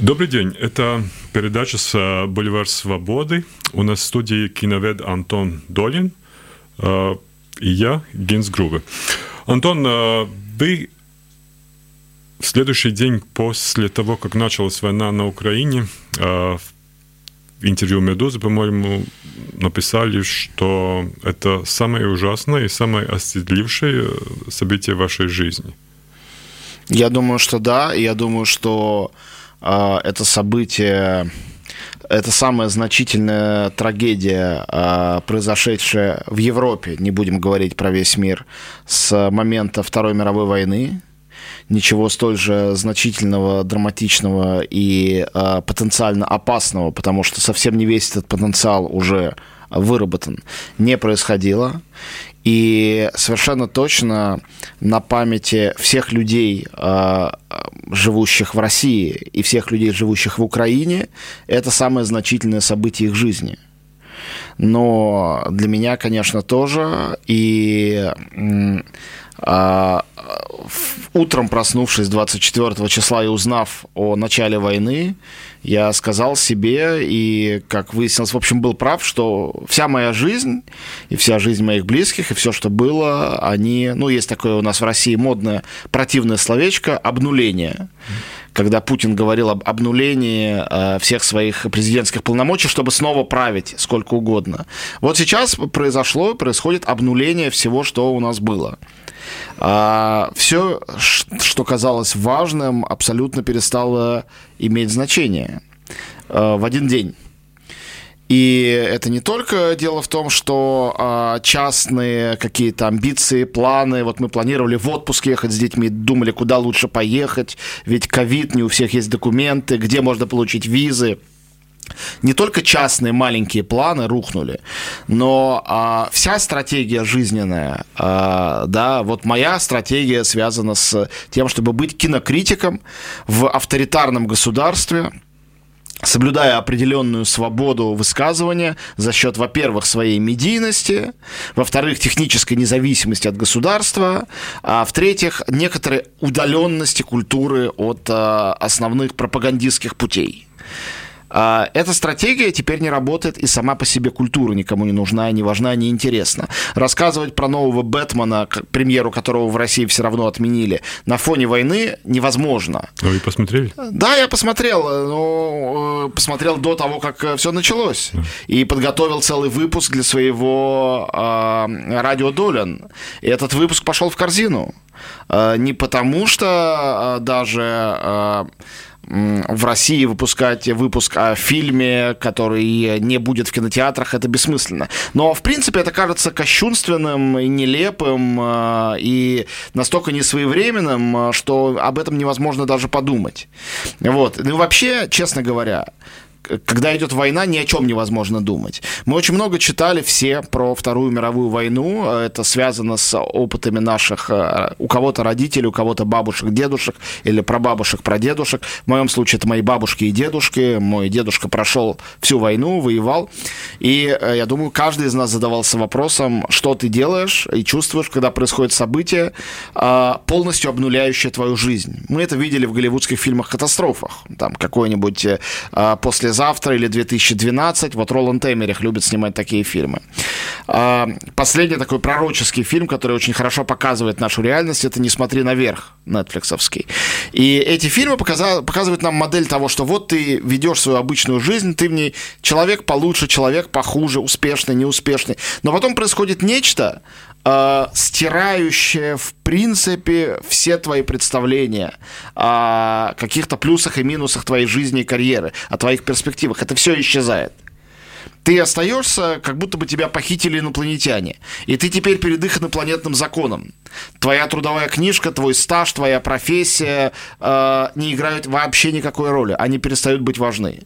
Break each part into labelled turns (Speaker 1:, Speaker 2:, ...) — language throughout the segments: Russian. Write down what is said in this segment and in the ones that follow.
Speaker 1: Добрый день. Это передача с Боливар Свободы. У нас в студии киновед Антон Долин и я, Гинс Грубе. Антон, вы в следующий день после того, как началась война на Украине, в интервью «Медузы», по-моему, написали, что это самое ужасное и самое осветлившее событие вашей жизни.
Speaker 2: Я думаю, что да. Я думаю, что э, это событие, это самая значительная трагедия, э, произошедшая в Европе, не будем говорить про весь мир, с момента Второй мировой войны. Ничего столь же значительного, драматичного и э, потенциально опасного, потому что совсем не весь этот потенциал уже выработан, не происходило. И совершенно точно на памяти всех людей, а, живущих в России, и всех людей, живущих в Украине, это самое значительное событие их жизни. Но для меня, конечно, тоже. И а, утром проснувшись 24 числа и узнав о начале войны, я сказал себе и, как выяснилось, в общем, был прав, что вся моя жизнь и вся жизнь моих близких и все, что было, они, ну, есть такое у нас в России модное противное словечко «обнуление» когда Путин говорил об обнулении э, всех своих президентских полномочий, чтобы снова править сколько угодно. Вот сейчас произошло, происходит обнуление всего, что у нас было. А, все, что казалось важным, абсолютно перестало иметь значение а, в один день. И это не только дело в том, что а, частные какие-то амбиции, планы. Вот мы планировали в отпуск ехать с детьми, думали, куда лучше поехать, ведь ковид, не у всех есть документы, где можно получить визы не только частные маленькие планы рухнули, но а, вся стратегия жизненная, а, да, вот моя стратегия связана с тем, чтобы быть кинокритиком в авторитарном государстве, соблюдая определенную свободу высказывания за счет, во-первых, своей медийности, во-вторых, технической независимости от государства, а в-третьих, некоторой удаленности культуры от а, основных пропагандистских путей. А, эта стратегия теперь не работает, и сама по себе культура никому не нужна, не важна, не интересна. Рассказывать про нового Бэтмена, премьеру которого в России все равно отменили, на фоне войны невозможно.
Speaker 1: А вы посмотрели?
Speaker 2: Да, я посмотрел, но э, посмотрел до того, как э, все началось. Да. И подготовил целый выпуск для своего э, радио Долин. И этот выпуск пошел в корзину. Э, не потому, что э, даже... Э, в России выпускать выпуск о фильме, который не будет в кинотеатрах, это бессмысленно. Но, в принципе, это кажется кощунственным и нелепым э, и настолько несвоевременным, э, что об этом невозможно даже подумать. Вот. Ну, вообще, честно говоря, когда идет война, ни о чем невозможно думать. Мы очень много читали все про Вторую мировую войну. Это связано с опытами наших, э, у кого-то родителей, у кого-то бабушек, дедушек, или прабабушек, прадедушек. В моем случае это мои бабушки и дедушки. Мой дедушка прошел всю войну, воевал. И э, я думаю, каждый из нас задавался вопросом, что ты делаешь и чувствуешь, когда происходит событие, э, полностью обнуляющее твою жизнь. Мы это видели в голливудских фильмах-катастрофах. Там какой-нибудь после «Послезавтра» или «2012». Вот Роланд Эмерих любит снимать такие фильмы. А, последний такой пророческий фильм, который очень хорошо показывает нашу реальность, это «Не смотри наверх» нетфликсовский. И эти фильмы показывают нам модель того, что вот ты ведешь свою обычную жизнь, ты в ней человек получше, человек похуже, успешный, неуспешный. Но потом происходит нечто, э, стирающее, в принципе, все твои представления о каких-то плюсах и минусах твоей жизни и карьеры, о твоих перспективах. Это все исчезает ты остаешься, как будто бы тебя похитили инопланетяне. И ты теперь перед их инопланетным законом. Твоя трудовая книжка, твой стаж, твоя профессия э, не играют вообще никакой роли. Они перестают быть важны.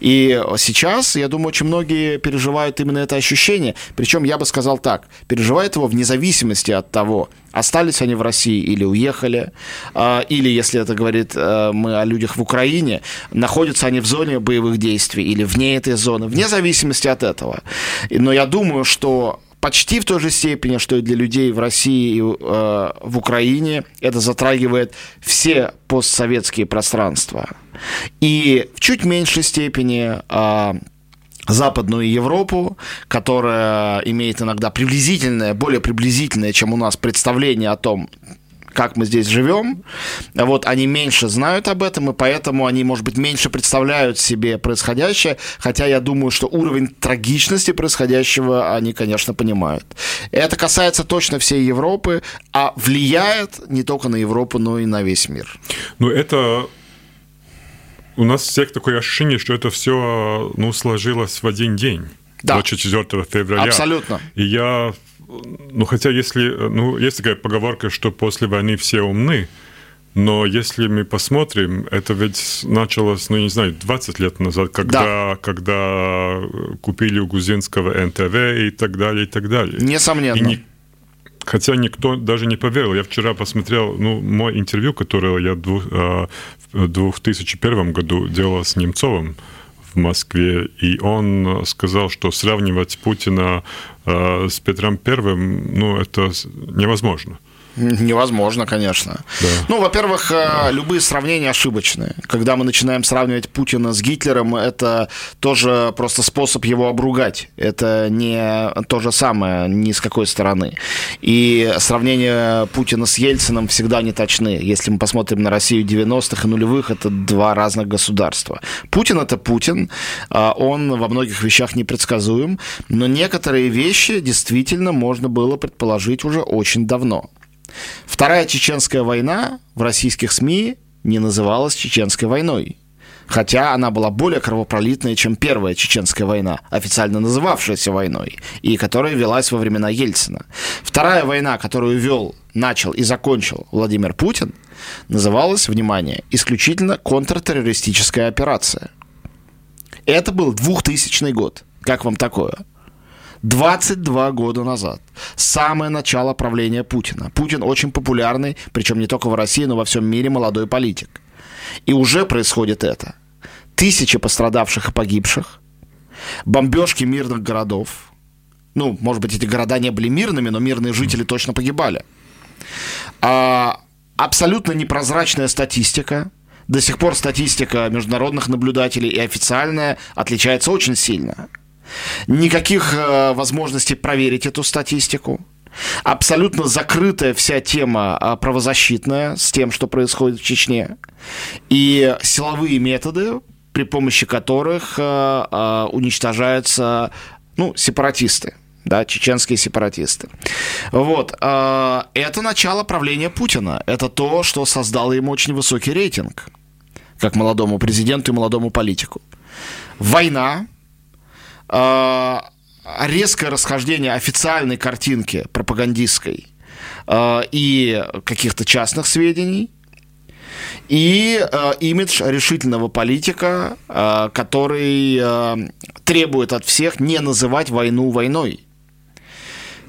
Speaker 2: И сейчас, я думаю, очень многие переживают именно это ощущение. Причем я бы сказал так, переживают его вне зависимости от того, остались они в России или уехали, а, или, если это говорит э, мы о людях в Украине, находятся они в зоне боевых действий или вне этой зоны, вне зависимости от этого. Но я думаю, что почти в той же степени, что и для людей в России и э, в Украине. Это затрагивает все постсоветские пространства. И в чуть меньшей степени э, Западную Европу, которая имеет иногда приблизительное, более приблизительное, чем у нас, представление о том, как мы здесь живем. Вот они меньше знают об этом, и поэтому они, может быть, меньше представляют себе происходящее, хотя я думаю, что уровень трагичности происходящего они, конечно, понимают. Это касается точно всей Европы, а влияет не только на Европу, но и на весь мир.
Speaker 1: Ну, это у нас всех такое ощущение, что это все ну, сложилось в один день. Да. 24 февраля.
Speaker 2: Абсолютно.
Speaker 1: И я ну, хотя если, ну, есть такая поговорка, что после войны все умны, но если мы посмотрим, это ведь началось, ну, не знаю, 20 лет назад, когда, да. когда купили у грузинского НТВ и так далее, и так далее.
Speaker 2: Несомненно. И не,
Speaker 1: хотя никто даже не поверил. Я вчера посмотрел, ну, мой интервью, которое я в 2001 году делал с Немцовым, в Москве, и он сказал, что сравнивать Путина э, с Петром Первым, ну, это невозможно.
Speaker 2: Невозможно, конечно. Да. Ну, во-первых, да. Э, любые сравнения ошибочные. Когда мы начинаем сравнивать Путина с Гитлером, это тоже просто способ его обругать. Это не то же самое ни с какой стороны. И сравнение Путина с Ельцином всегда не точны. Если мы посмотрим на Россию 90-х и нулевых, это два разных государства. Путин это Путин, а он во многих вещах непредсказуем, но некоторые вещи действительно можно было предположить уже очень давно. Вторая чеченская война в российских СМИ не называлась чеченской войной. Хотя она была более кровопролитная, чем Первая Чеченская война, официально называвшаяся войной, и которая велась во времена Ельцина. Вторая война, которую вел, начал и закончил Владимир Путин, называлась, внимание, исключительно контртеррористическая операция. Это был 2000 год. Как вам такое? 22 года назад. Самое начало правления Путина. Путин очень популярный, причем не только в России, но во всем мире молодой политик. И уже происходит это. Тысячи пострадавших и погибших, бомбежки мирных городов. Ну, может быть, эти города не были мирными, но мирные жители точно погибали. А, абсолютно непрозрачная статистика. До сих пор статистика международных наблюдателей и официальная отличается очень сильно никаких э, возможностей проверить эту статистику. Абсолютно закрытая вся тема э, правозащитная с тем, что происходит в Чечне. И силовые методы, при помощи которых э, уничтожаются ну, сепаратисты да, чеченские сепаратисты. Вот. Это начало правления Путина. Это то, что создало ему очень высокий рейтинг, как молодому президенту и молодому политику. Война, резкое расхождение официальной картинки пропагандистской э, и каких-то частных сведений, и э, имидж решительного политика, э, который э, требует от всех не называть войну войной.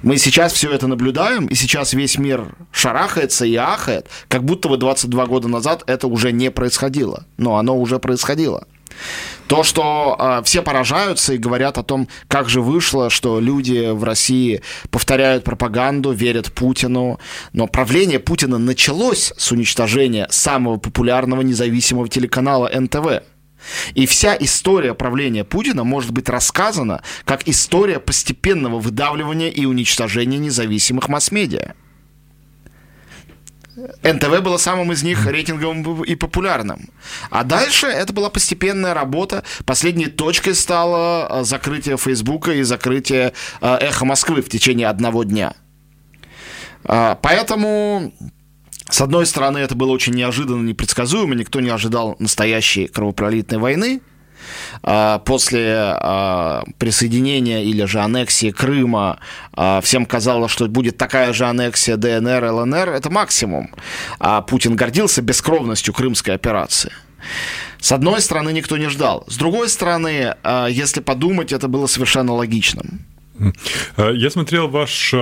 Speaker 2: Мы сейчас все это наблюдаем, и сейчас весь мир шарахается и ахает, как будто бы 22 года назад это уже не происходило. Но оно уже происходило. То, что э, все поражаются и говорят о том, как же вышло, что люди в России повторяют пропаганду, верят Путину. Но правление Путина началось с уничтожения самого популярного независимого телеканала НТВ. И вся история правления Путина может быть рассказана как история постепенного выдавливания и уничтожения независимых масс-медиа. НТВ было самым из них рейтинговым и популярным. А дальше это была постепенная работа. Последней точкой стало э, закрытие Фейсбука и закрытие э, Эхо Москвы в течение одного дня. А, поэтому с одной стороны, это было очень неожиданно, непредсказуемо, никто не ожидал настоящей кровопролитной войны. А, после а, присоединения или же аннексии Крыма а, всем казалось, что будет такая же аннексия ДНР, ЛНР, это максимум. А Путин гордился бескровностью крымской операции. С одной стороны, никто не ждал. С другой стороны, если подумать, это было совершенно логичным.
Speaker 1: Я смотрел ваш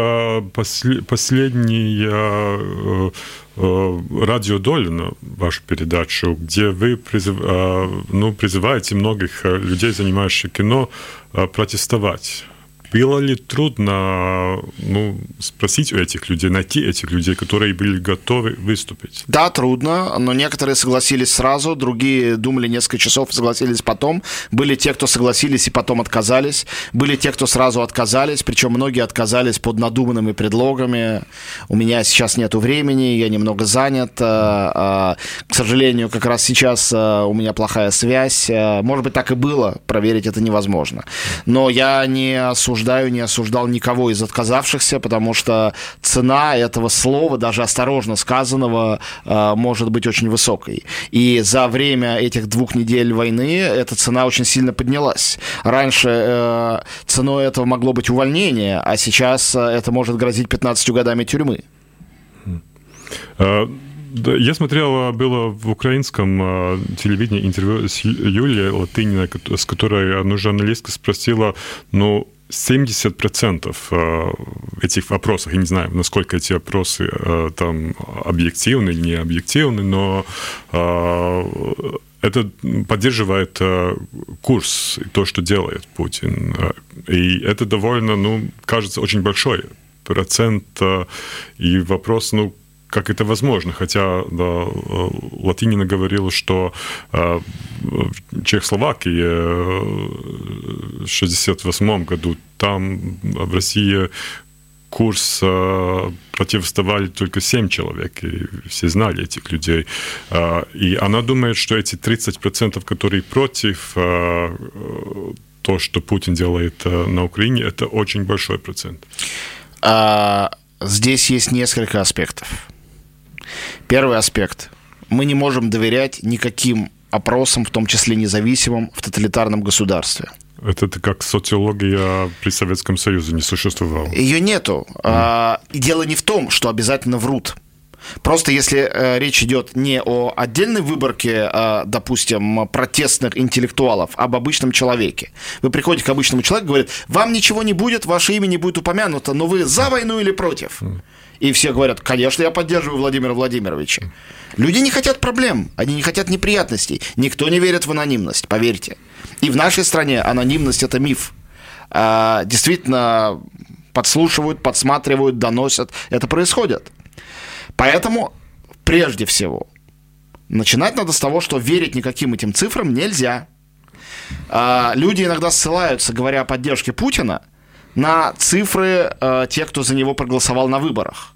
Speaker 1: последний Э, радио Долина, вашу передачу, где вы призыв, э, ну, призываете многих э, людей, занимающихся кино, протестовать было ли трудно ну, спросить у этих людей, найти этих людей, которые были готовы выступить?
Speaker 2: Да, трудно, но некоторые согласились сразу, другие думали несколько часов согласились потом. Были те, кто согласились и потом отказались. Были те, кто сразу отказались, причем многие отказались под надуманными предлогами. У меня сейчас нету времени, я немного занят. А, а, к сожалению, как раз сейчас а, у меня плохая связь. Может быть, так и было, проверить это невозможно. Но я не осуждаю, не осуждал никого из отказавшихся, потому что цена этого слова, даже осторожно сказанного, может быть очень высокой. И за время этих двух недель войны эта цена очень сильно поднялась. Раньше э, ценой этого могло быть увольнение, а сейчас э, это может грозить 15 годами тюрьмы.
Speaker 1: Э, я смотрел, было в украинском э, телевидении интервью с Юлией Латыниной, с которой одна журналистка спросила, ну, 70% э, этих вопросов, я не знаю, насколько эти вопросы э, там объективны или не объективны, но э, это поддерживает курс, то, что делает Путин. И это довольно, ну, кажется, очень большой процент. И вопрос, ну, как это возможно. Хотя да, Латинина говорила, что э, в Чехословакии в 1968 году там в России курс э, только 7 человек, и все знали этих людей. Э, и она думает, что эти 30%, которые против э, то, что Путин делает на Украине, это очень большой процент.
Speaker 2: А, здесь есть несколько аспектов. Первый аспект. Мы не можем доверять никаким опросам, в том числе независимым, в тоталитарном государстве.
Speaker 1: Это как социология при Советском Союзе не существовала.
Speaker 2: Ее нету. Mm. А, и дело не в том, что обязательно врут. Просто если э, речь идет не о отдельной выборке, э, допустим, протестных интеллектуалов, а об обычном человеке. Вы приходите к обычному человеку, говорит, вам ничего не будет, ваше имя не будет упомянуто, но вы за войну или против? Mm. И все говорят, конечно, я поддерживаю Владимира Владимировича. Люди не хотят проблем, они не хотят неприятностей. Никто не верит в анонимность, поверьте. И в нашей стране анонимность – это миф. А, действительно, подслушивают, подсматривают, доносят. Это происходит. Поэтому, прежде всего, начинать надо с того, что верить никаким этим цифрам нельзя. А, люди иногда ссылаются, говоря о поддержке Путина, на цифры э, тех, кто за него проголосовал на выборах.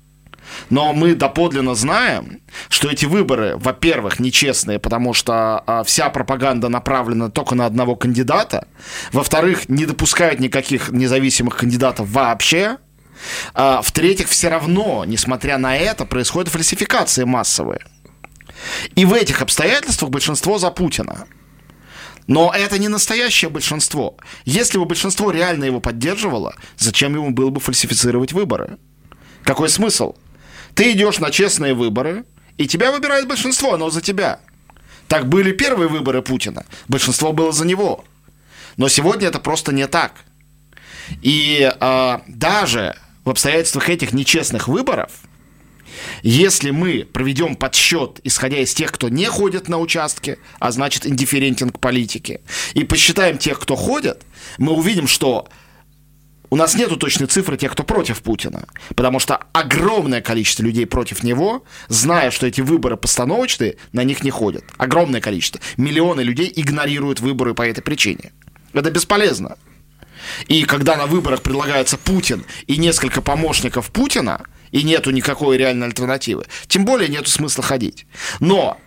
Speaker 2: Но мы доподлинно знаем, что эти выборы, во-первых, нечестные, потому что а, вся пропаганда направлена только на одного кандидата. Во-вторых, не допускают никаких независимых кандидатов вообще. А, в-третьих, все равно, несмотря на это, происходят фальсификации массовые. И в этих обстоятельствах большинство за Путина. Но это не настоящее большинство. Если бы большинство реально его поддерживало, зачем ему было бы фальсифицировать выборы? Какой смысл? Ты идешь на честные выборы, и тебя выбирает большинство, оно за тебя. Так были первые выборы Путина. Большинство было за него. Но сегодня это просто не так. И э, даже в обстоятельствах этих нечестных выборов, если мы проведем подсчет, исходя из тех, кто не ходит на участки, а значит индифферентен к политике, и посчитаем тех, кто ходит, мы увидим, что у нас нету точной цифры тех, кто против Путина, потому что огромное количество людей против него, зная, что эти выборы постановочные, на них не ходят. Огромное количество. Миллионы людей игнорируют выборы по этой причине. Это бесполезно. И когда на выборах предлагается Путин и несколько помощников Путина, и нету никакой реальной альтернативы, тем более нету смысла ходить. Но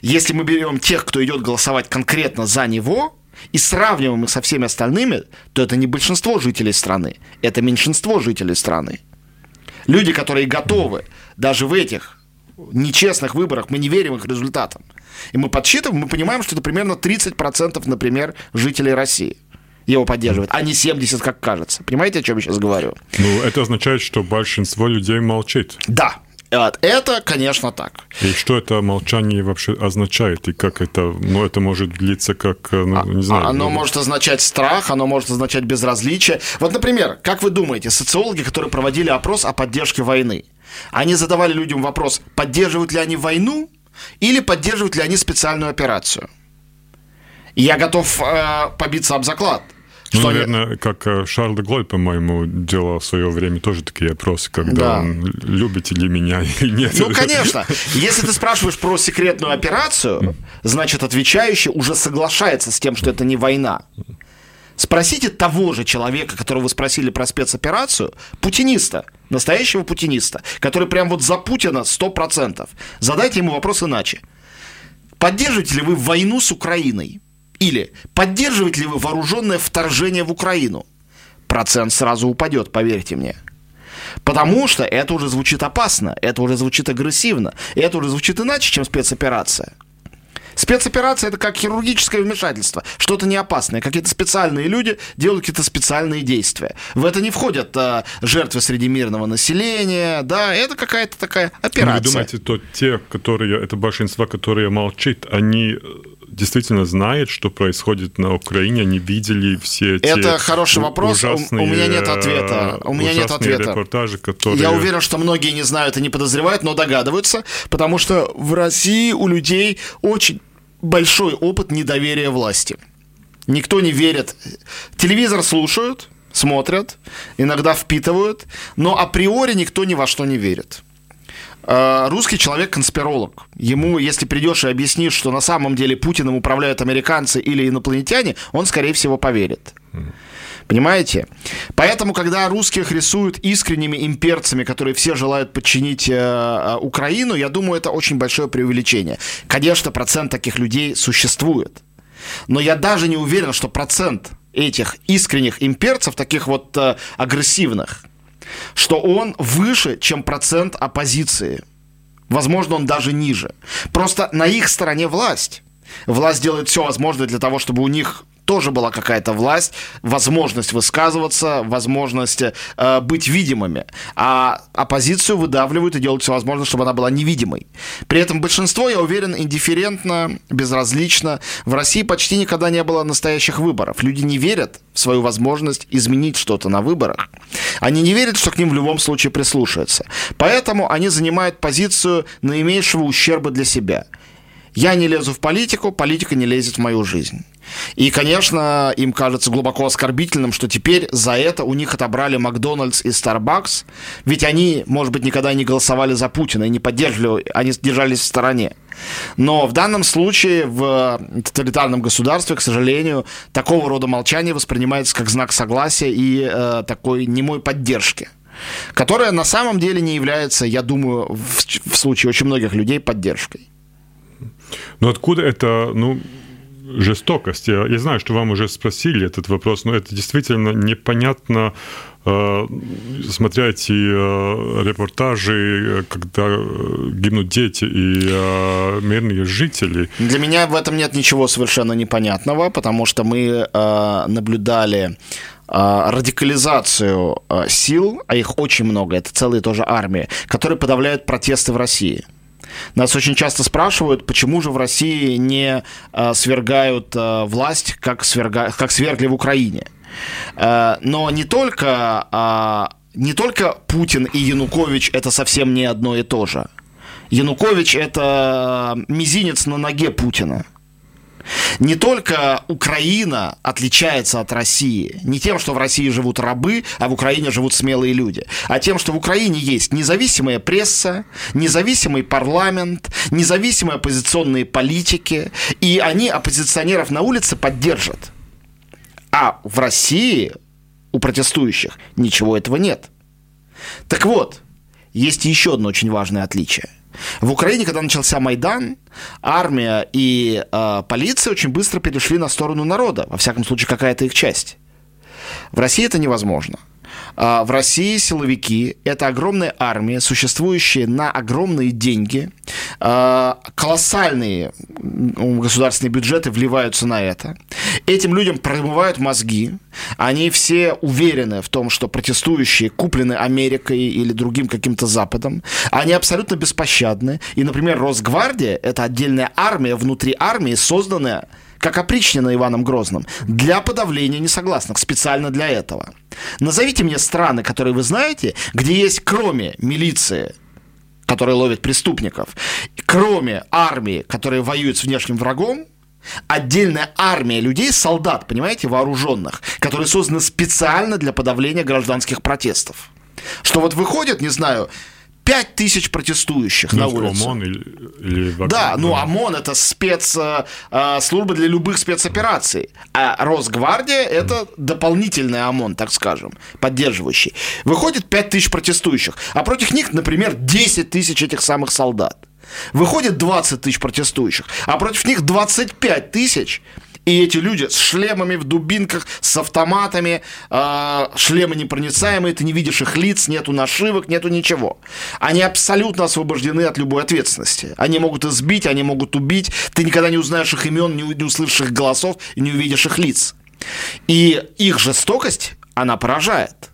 Speaker 2: если мы берем тех, кто идет голосовать конкретно за него, и сравниваем их со всеми остальными, то это не большинство жителей страны, это меньшинство жителей страны. Люди, которые готовы даже в этих нечестных выборах, мы не верим их результатам. И мы подсчитываем, мы понимаем, что это примерно 30%, например, жителей России его поддерживают, а не 70, как кажется. Понимаете, о чем я сейчас говорю?
Speaker 1: Ну, это означает, что большинство людей молчит.
Speaker 2: Да, это, конечно, так.
Speaker 1: И что это молчание вообще означает? И как это, ну, это может длиться как, ну, а, не знаю.
Speaker 2: Оно ну... может означать страх, оно может означать безразличие. Вот, например, как вы думаете, социологи, которые проводили опрос о поддержке войны, они задавали людям вопрос, поддерживают ли они войну или поддерживают ли они специальную операцию? Я готов э, побиться об заклад,
Speaker 1: Ну, что наверное, они... как э, Шарль де Голь, по-моему, делал в свое время тоже такие опросы, когда да. он любите ли меня или нет.
Speaker 2: Ну, конечно. Если ты спрашиваешь про секретную операцию, значит, отвечающий уже соглашается с тем, что это не война. Спросите того же человека, которого вы спросили про спецоперацию, путиниста, настоящего путиниста, который прям вот за Путина 100%. Задайте ему вопрос иначе. Поддерживаете ли вы войну с Украиной? Или поддерживаете ли вы вооруженное вторжение в Украину? Процент сразу упадет, поверьте мне. Потому что это уже звучит опасно, это уже звучит агрессивно, это уже звучит иначе, чем спецоперация. Спецоперация это как хирургическое вмешательство, что-то не опасное. Какие-то специальные люди делают какие-то специальные действия. В это не входят а, жертвы среди мирного населения, да, это какая-то такая операция.
Speaker 1: Вы думаете, то те, которые, это большинство, которые молчат, они действительно знают, что происходит на Украине, они видели все эти
Speaker 2: Это хороший вопрос, ужасные, у, меня нет ответа. У меня нет ответа.
Speaker 1: репортажи, которые...
Speaker 2: Я уверен, что многие не знают и не подозревают, но догадываются, потому что в России у людей очень большой опыт недоверия власти. Никто не верит. Телевизор слушают, смотрят, иногда впитывают, но априори никто ни во что не верит. А, русский человек конспиролог. Ему, если придешь и объяснишь, что на самом деле Путиным управляют американцы или инопланетяне, он, скорее всего, поверит. Понимаете? Поэтому, когда русских рисуют искренними имперцами, которые все желают подчинить э, э, Украину, я думаю, это очень большое преувеличение. Конечно, процент таких людей существует. Но я даже не уверен, что процент этих искренних имперцев, таких вот э, агрессивных, что он выше, чем процент оппозиции. Возможно, он даже ниже. Просто на их стороне власть. Власть делает все возможное для того, чтобы у них тоже была какая-то власть, возможность высказываться, возможность э, быть видимыми. А оппозицию выдавливают и делают все возможное, чтобы она была невидимой. При этом большинство, я уверен, индифферентно, безразлично. В России почти никогда не было настоящих выборов. Люди не верят в свою возможность изменить что-то на выборах. Они не верят, что к ним в любом случае прислушаются. Поэтому они занимают позицию наименьшего ущерба для себя. Я не лезу в политику, политика не лезет в мою жизнь. И, конечно, им кажется глубоко оскорбительным, что теперь за это у них отобрали Макдональдс и Starbucks, ведь они, может быть, никогда не голосовали за Путина и не поддерживали, они держались в стороне. Но в данном случае в тоталитарном государстве, к сожалению, такого рода молчание воспринимается как знак согласия и э, такой немой поддержки которая на самом деле не является, я думаю, в, в случае очень многих людей поддержкой.
Speaker 1: Но откуда это, ну, жестокость. Я, я знаю, что вам уже спросили этот вопрос, но это действительно непонятно, э, смотря эти репортажи, когда э, гибнут дети и э, мирные жители.
Speaker 2: Для меня в этом нет ничего совершенно непонятного, потому что мы наблюдали радикализацию сил, а их очень много, это целые тоже армии, которые подавляют протесты в России. Нас очень часто спрашивают, почему же в России не э, свергают э, власть, как, сверга... как свергли в Украине. Э, но не только, э, не только Путин и Янукович это совсем не одно и то же. Янукович это мизинец на ноге Путина. Не только Украина отличается от России не тем, что в России живут рабы, а в Украине живут смелые люди, а тем, что в Украине есть независимая пресса, независимый парламент, независимые оппозиционные политики, и они оппозиционеров на улице поддержат. А в России у протестующих ничего этого нет. Так вот, есть еще одно очень важное отличие – в Украине, когда начался Майдан, армия и э, полиция очень быстро перешли на сторону народа, во всяком случае, какая-то их часть. В России это невозможно. А, в России силовики – это огромная армия, существующая на огромные деньги. А, колоссальные государственные бюджеты вливаются на это. Этим людям промывают мозги. Они все уверены в том, что протестующие куплены Америкой или другим каким-то Западом. Они абсолютно беспощадны. И, например, Росгвардия – это отдельная армия внутри армии, созданная как опричнено Иваном Грозным, для подавления несогласных, специально для этого. Назовите мне страны, которые вы знаете, где есть кроме милиции, которая ловит преступников, кроме армии, которая воюет с внешним врагом, отдельная армия людей, солдат, понимаете, вооруженных, которые созданы специально для подавления гражданских протестов. Что вот выходит, не знаю, пять тысяч протестующих ну, на улице. ОМОН или, или Да, ну ОМОН это спецслужба э, для любых спецопераций, а Росгвардия это дополнительный ОМОН, так скажем, поддерживающий. Выходит пять тысяч протестующих, а против них, например, 10 тысяч этих самых солдат. Выходит 20 тысяч протестующих, а против них 25 тысяч. И эти люди с шлемами в дубинках, с автоматами, э, шлемы непроницаемые, ты не видишь их лиц, нету нашивок, нету ничего. Они абсолютно освобождены от любой ответственности. Они могут избить, они могут убить. Ты никогда не узнаешь их имен, не услышишь их голосов и не увидишь их лиц. И их жестокость, она поражает.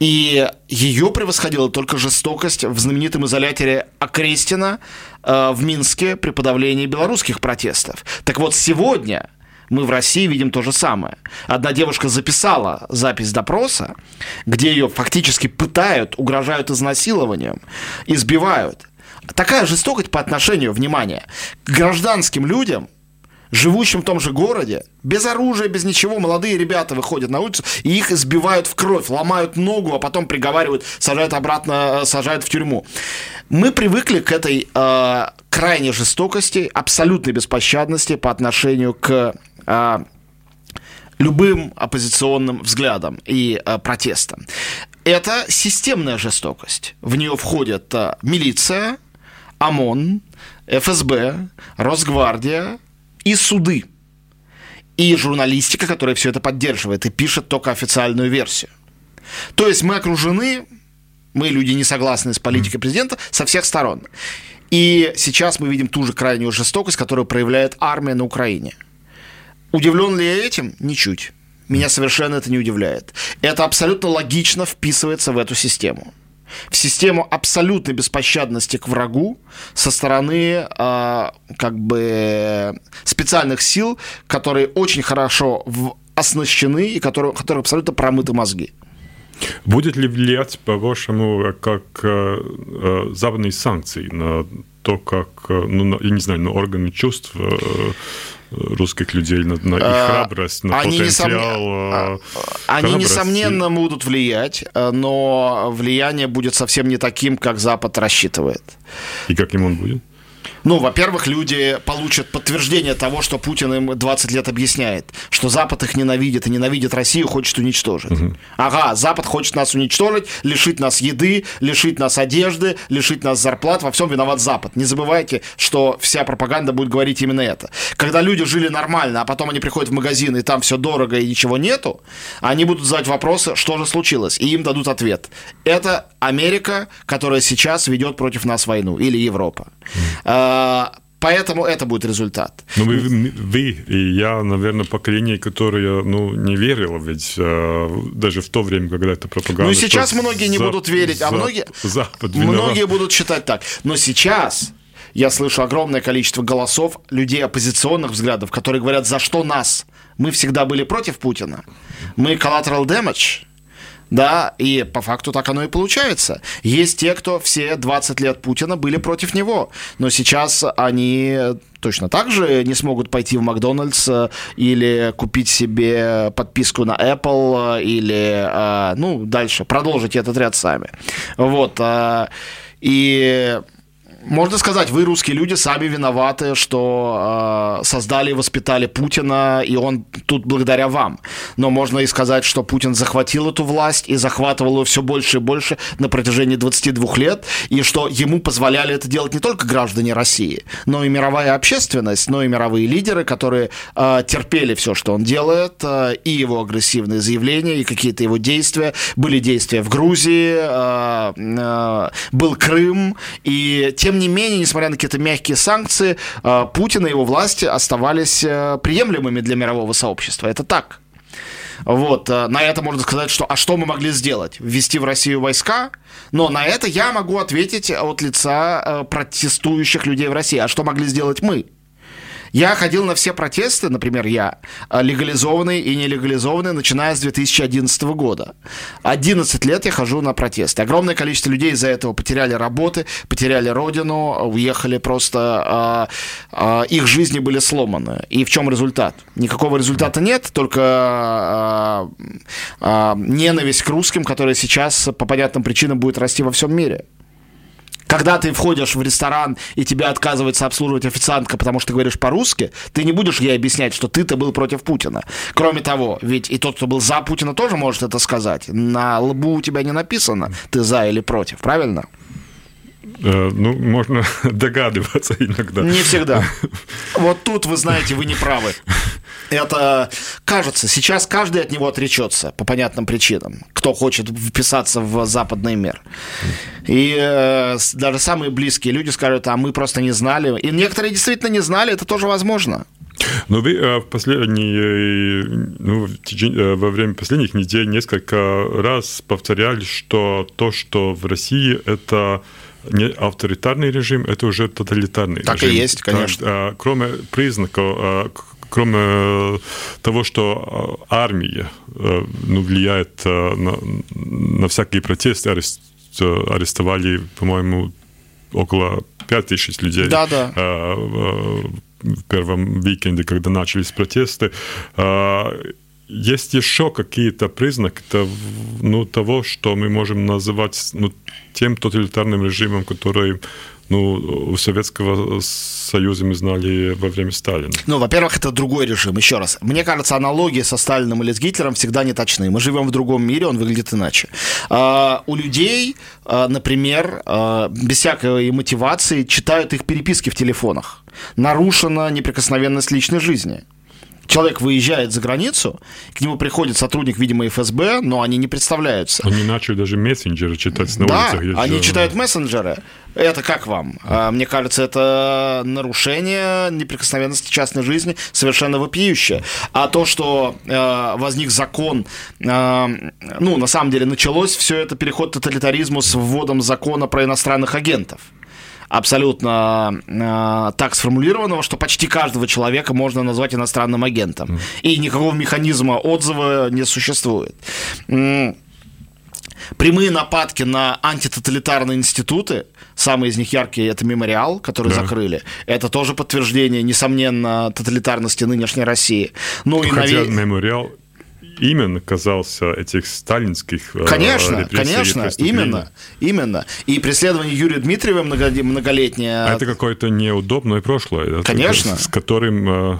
Speaker 2: И ее превосходила только жестокость в знаменитом изоляторе Окрестина э, в Минске при подавлении белорусских протестов. Так вот, сегодня мы в России видим то же самое. Одна девушка записала запись допроса, где ее фактически пытают, угрожают изнасилованием, избивают. Такая жестокость по отношению, внимание, к гражданским людям – живущим в том же городе, без оружия, без ничего, молодые ребята выходят на улицу и их избивают в кровь, ломают ногу, а потом приговаривают, сажают обратно, э, сажают в тюрьму. Мы привыкли к этой э, крайней жестокости, абсолютной беспощадности по отношению к э, любым оппозиционным взглядам и э, протестам. Это системная жестокость. В нее входят э, милиция, ОМОН, ФСБ, Росгвардия, и суды, и журналистика, которая все это поддерживает и пишет только официальную версию. То есть мы окружены, мы люди не согласны с политикой президента со всех сторон. И сейчас мы видим ту же крайнюю жестокость, которую проявляет армия на Украине. Удивлен ли я этим? Ничуть. Меня совершенно это не удивляет. Это абсолютно логично вписывается в эту систему в систему абсолютной беспощадности к врагу со стороны э, как бы специальных сил, которые очень хорошо в, оснащены и которые, которые абсолютно промыты мозги.
Speaker 1: Будет ли влиять, по-вашему, как э, э, западные санкции на то, как, э, ну, я не знаю, на органы чувств э, русских людей, на, на их а, храбрость, на они потенциал несомн...
Speaker 2: А, они, несомненно, будут влиять, э, но влияние будет совсем не таким, как Запад рассчитывает.
Speaker 1: И каким он будет?
Speaker 2: Ну, во-первых, люди получат подтверждение того, что Путин им 20 лет объясняет, что Запад их ненавидит и ненавидит Россию, хочет уничтожить. Угу. Ага, Запад хочет нас уничтожить, лишить нас еды, лишить нас одежды, лишить нас зарплат, во всем виноват Запад. Не забывайте, что вся пропаганда будет говорить именно это. Когда люди жили нормально, а потом они приходят в магазин, и там все дорого и ничего нету, они будут задавать вопросы, что же случилось, и им дадут ответ. Это Америка, которая сейчас ведет против нас войну, или Европа. Mm. Поэтому это будет результат.
Speaker 1: Ну, вы, вы и я, наверное, поколение, которое ну, не верило, ведь э, даже в то время, когда это пропаганда... Ну,
Speaker 2: сейчас многие не будут верить, а многие, Запад многие будут считать так. Но сейчас я слышу огромное количество голосов людей оппозиционных взглядов, которые говорят, за что нас? Мы всегда были против Путина. Мы collateral damage, да, и по факту так оно и получается. Есть те, кто все 20 лет Путина были против него, но сейчас они точно так же не смогут пойти в Макдональдс э, или купить себе подписку на Apple э, или, э, ну, дальше продолжить этот ряд сами. Вот. И можно сказать, вы, русские люди, сами виноваты, что э, создали и воспитали Путина, и он тут благодаря вам. Но можно и сказать, что Путин захватил эту власть и захватывал ее все больше и больше на протяжении 22 лет, и что ему позволяли это делать не только граждане России, но и мировая общественность, но и мировые лидеры, которые э, терпели все, что он делает, э, и его агрессивные заявления, и какие-то его действия. Были действия в Грузии, э, э, был Крым, и те тем не менее, несмотря на какие-то мягкие санкции, э, Путин и его власти оставались э, приемлемыми для мирового сообщества. Это так. Вот, э, на это можно сказать, что а что мы могли сделать? Ввести в Россию войска? Но на это я могу ответить от лица протестующих людей в России. А что могли сделать мы? Я ходил на все протесты, например, я, э, легализованные и нелегализованные, начиная с 2011 года. 11 лет я хожу на протесты. Огромное количество людей из-за этого потеряли работы, потеряли родину, уехали просто, э, э, их жизни были сломаны. И в чем результат? Никакого результата нет, только э, ненависть к русским, которая сейчас по понятным причинам будет расти во всем мире. Когда ты входишь в ресторан и тебя отказывается обслуживать официантка, потому что ты говоришь по-русски, ты не будешь ей объяснять, что ты-то был против Путина. Кроме того, ведь и тот, кто был за Путина, тоже может это сказать. На лбу у тебя не написано, ты за или против, правильно?
Speaker 1: Э, ну, можно догадываться иногда.
Speaker 2: Не всегда. Вот тут, вы знаете, вы не правы. Это кажется, сейчас каждый от него отречется по понятным причинам, кто хочет вписаться в западный мир. И э, даже самые близкие люди скажут, а мы просто не знали. И некоторые действительно не знали, это тоже возможно.
Speaker 1: Но вы э, в последние, ну, э, во время последних недель несколько раз повторяли, что то, что в России это не авторитарный режим, это уже тоталитарный
Speaker 2: так
Speaker 1: режим.
Speaker 2: Так и есть, конечно.
Speaker 1: А, кроме признаков, кроме того, что армия ну, влияет на, на всякие протесты, арест, арестовали, по-моему, около 5000 людей
Speaker 2: да, да.
Speaker 1: в первом викенде, когда начались протесты есть еще какие-то признаки ну, того, что мы можем называть ну, тем тоталитарным режимом, который ну, у Советского Союза мы знали во время Сталина.
Speaker 2: Ну, во-первых, это другой режим. Еще раз. Мне кажется, аналогии со Сталиным или с Гитлером всегда не точны. Мы живем в другом мире, он выглядит иначе. А, у людей, а, например, а, без всякой мотивации читают их переписки в телефонах. Нарушена неприкосновенность личной жизни человек выезжает за границу, к нему приходит сотрудник, видимо, ФСБ, но они не представляются.
Speaker 1: Они начали даже мессенджеры читать на
Speaker 2: да,
Speaker 1: улицах.
Speaker 2: Да, они же... читают мессенджеры. Это как вам? А, мне кажется, это нарушение неприкосновенности частной жизни совершенно вопиющее. А то, что э, возник закон, э, ну, на самом деле началось все это переход к тоталитаризму с вводом закона про иностранных агентов абсолютно э, так сформулированного, что почти каждого человека можно назвать иностранным агентом. Mm. И никакого механизма отзыва не существует. Прямые нападки на антитоталитарные институты, самые из них яркие это мемориал, который да. закрыли. Это тоже подтверждение, несомненно, тоталитарности нынешней России.
Speaker 1: Ну, Хотя и наве... мемориал именно казался этих сталинских
Speaker 2: э, Конечно, конечно, именно, именно. И преследование Юрия Дмитриева многолетнее...
Speaker 1: А это какое-то неудобное прошлое.
Speaker 2: Конечно.
Speaker 1: С которым... Э,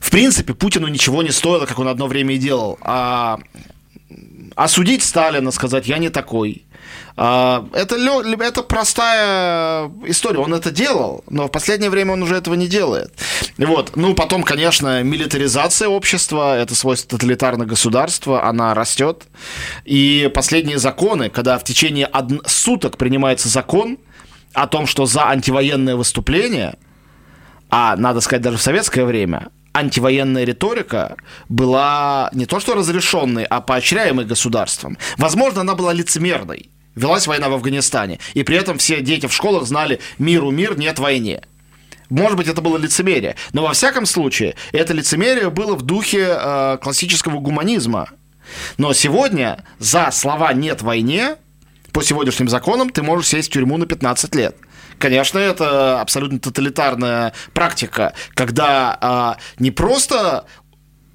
Speaker 2: В принципе, Путину ничего не стоило, как он одно время и делал. А осудить Сталина, сказать, я не такой, а, это, это простая история. Он это делал, но в последнее время он уже этого не делает. Вот. Ну, потом, конечно, милитаризация общества, это свойство тоталитарного государства, она растет. И последние законы, когда в течение од... суток принимается закон о том, что за антивоенное выступление, а, надо сказать, даже в советское время, антивоенная риторика была не то что разрешенной, а поощряемой государством. Возможно, она была лицемерной велась война в Афганистане, и при этом все дети в школах знали «миру мир, нет войне». Может быть, это было лицемерие, но во всяком случае это лицемерие было в духе э, классического гуманизма. Но сегодня за слова «нет войне» по сегодняшним законам ты можешь сесть в тюрьму на 15 лет. Конечно, это абсолютно тоталитарная практика, когда э, не просто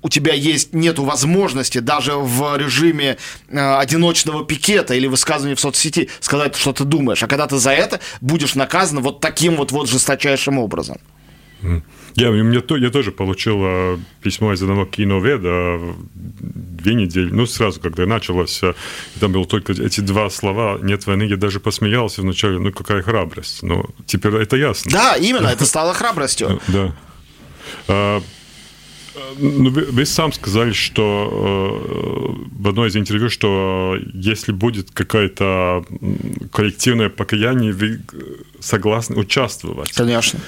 Speaker 2: у тебя есть нету возможности даже в режиме э, одиночного пикета или высказывания в соцсети сказать, что ты думаешь, а когда ты за это будешь наказан вот таким вот вот жесточайшим образом.
Speaker 1: Я, мне, я тоже получил э, письмо из одного киноведа две недели, ну, сразу, когда началось, э, там было только эти два слова «нет войны», я даже посмеялся вначале, ну, какая храбрость. Но теперь это ясно.
Speaker 2: Да, именно, это стало храбростью.
Speaker 1: Да. А, ну, вы, сам сказали, что э, в одной из интервью, что если будет какое-то коллективное покаяние, вы согласны участвовать.
Speaker 2: Конечно.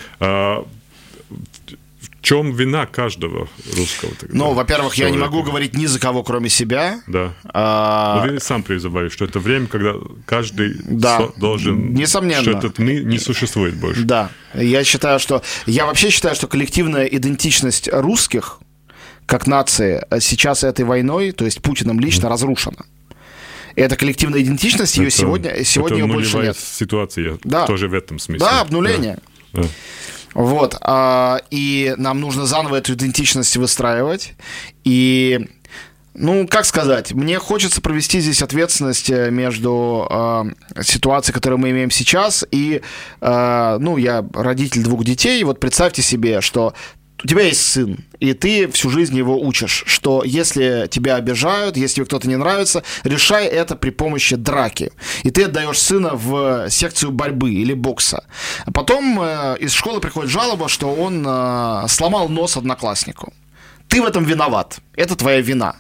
Speaker 1: В чем вина каждого русского? Тогда?
Speaker 2: Ну, во-первых, я не могу говорить ни за кого, кроме себя.
Speaker 1: Да. А... Но вы сам призывали, что это время, когда каждый да. должен...
Speaker 2: Несомненно.
Speaker 1: Что этот «мы» не существует больше.
Speaker 2: Да. Я считаю, что... Я вообще считаю, что коллективная идентичность русских как нации сейчас этой войной, то есть Путиным лично, mm. разрушена. Эта коллективная идентичность, ее сегодня, сегодня
Speaker 1: это
Speaker 2: ее больше нет.
Speaker 1: ситуация да. тоже в этом смысле.
Speaker 2: Да, обнуление. Да. Да. Вот. А, и нам нужно заново эту идентичность выстраивать. И ну, как сказать, мне хочется провести здесь ответственность э, между э, ситуацией, которую мы имеем сейчас, и, э, ну, я родитель двух детей, вот представьте себе, что у тебя есть сын, и ты всю жизнь его учишь, что если тебя обижают, если кто-то не нравится, решай это при помощи драки. И ты отдаешь сына в секцию борьбы или бокса. А потом э, из школы приходит жалоба, что он э, сломал нос однокласснику. Ты в этом виноват. Это твоя вина.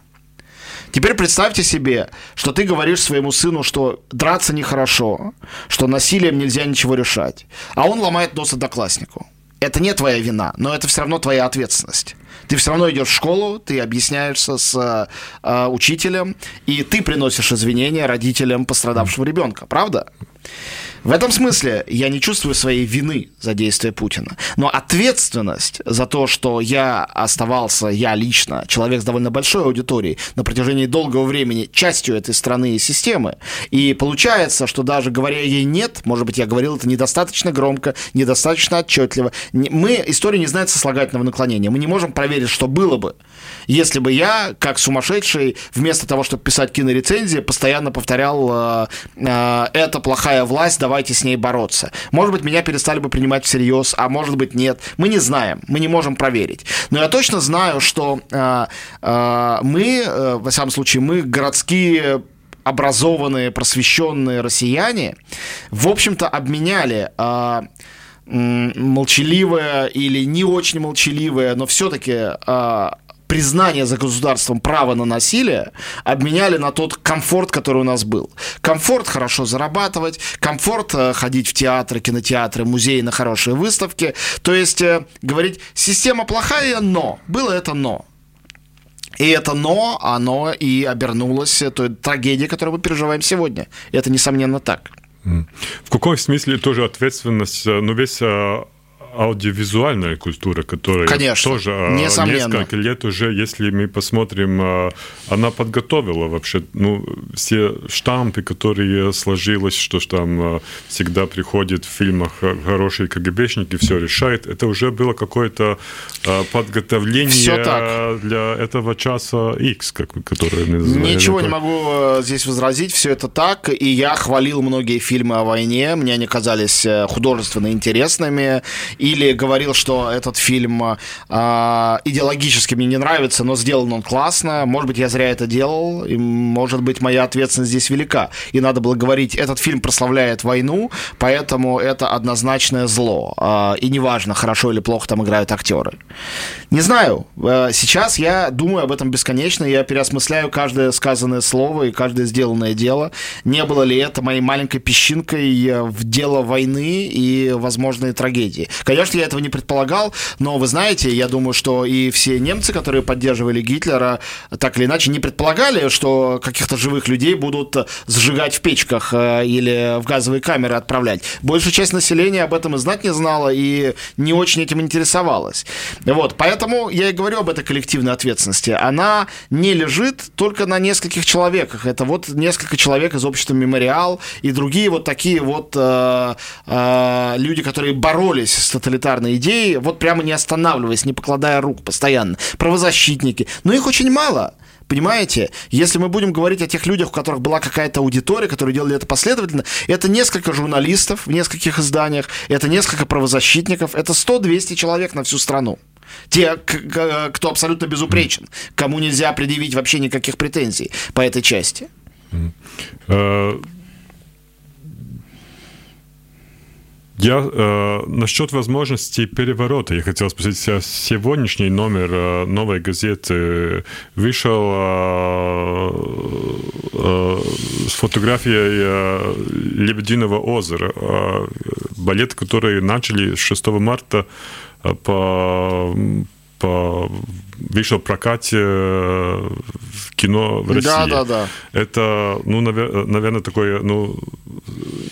Speaker 2: Теперь представьте себе, что ты говоришь своему сыну, что драться нехорошо, что насилием нельзя ничего решать, а он ломает нос однокласснику это не твоя вина, но это все равно твоя ответственность. Ты все равно идешь в школу, ты объясняешься с э, учителем, и ты приносишь извинения родителям пострадавшего ребенка, правда? В этом смысле я не чувствую своей вины за действия Путина. Но ответственность за то, что я оставался, я лично, человек с довольно большой аудиторией, на протяжении долгого времени частью этой страны и системы. И получается, что даже говоря ей нет, может быть, я говорил это недостаточно громко, недостаточно отчетливо. Мы, история не знает сослагательного наклонения. Мы не можем проверить, что было бы, если бы я, как сумасшедший, вместо того, чтобы писать кинорецензии, постоянно повторял э, э, «это плохая власть, давайте с ней бороться». Может быть, меня перестали бы принимать всерьез, а может быть, нет. Мы не знаем, мы не можем проверить. Но я точно знаю, что э, э, мы, э, во всяком случае, мы городские образованные, просвещенные россияне, в общем-то, обменяли э, молчаливое или не очень молчаливое, но все-таки э, признание за государством права на насилие обменяли на тот комфорт, который у нас был. Комфорт хорошо зарабатывать, комфорт э, ходить в театры, кинотеатры, музеи на хорошие выставки. То есть э, говорить, система плохая, но. Было это но. И это но, оно и обернулось той трагедией, которую мы переживаем сегодня. Это, несомненно, так.
Speaker 1: В каком смысле тоже ответственность, э, ну, весь аудиовизуальная культура, которая
Speaker 2: Конечно,
Speaker 1: тоже а, несомненно. несколько лет уже, если мы посмотрим, а, она подготовила вообще ну, все штампы, которые сложилось, что там а, всегда приходит в фильмах хорошие КГБшники, все решает. Это уже было какое-то подготовление для этого часа X, как, которое мы
Speaker 2: называем. Ничего не могу здесь возразить, все это так, и я хвалил многие фильмы о войне, мне они казались э, художественно интересными, или говорил, что этот фильм э, идеологически мне не нравится, но сделан он классно, может быть, я зря это делал, и, может быть, моя ответственность здесь велика. И надо было говорить, этот фильм прославляет войну, поэтому это однозначное зло. Э, и неважно, хорошо или плохо там играют актеры. Не знаю, э, сейчас я думаю об этом бесконечно, я переосмысляю каждое сказанное слово и каждое сделанное дело. Не было ли это моей маленькой песчинкой в дело войны и возможные трагедии? Конечно, я этого не предполагал, но вы знаете, я думаю, что и все немцы, которые поддерживали Гитлера, так или иначе не предполагали, что каких-то живых людей будут сжигать в печках э, или в газовые камеры отправлять. Большая часть населения об этом и знать не знала и не очень этим интересовалась. Вот, поэтому я и говорю об этой коллективной ответственности. Она не лежит только на нескольких человеках. Это вот несколько человек из общества «Мемориал» и другие вот такие вот э, э, люди, которые боролись с тоталитарной идеи, вот прямо не останавливаясь, не покладая рук постоянно. Правозащитники. Но их очень мало. Понимаете, если мы будем говорить о тех людях, у которых была какая-то аудитория, которые делали это последовательно, это несколько журналистов в нескольких изданиях, это несколько правозащитников, это 100-200 человек на всю страну. Те, кто абсолютно безупречен, кому нельзя предъявить вообще никаких претензий по этой части.
Speaker 1: Я э, насчет возможности переворота. Я хотел спросить, сегодняшний номер э, новой газеты вышел э, э, с фотографией э, Лебединого озера. Э, балет, который начали 6 марта э, по по вышел в прокате кино в России.
Speaker 2: Да, да, да.
Speaker 1: Это, ну, наверное, такое, ну,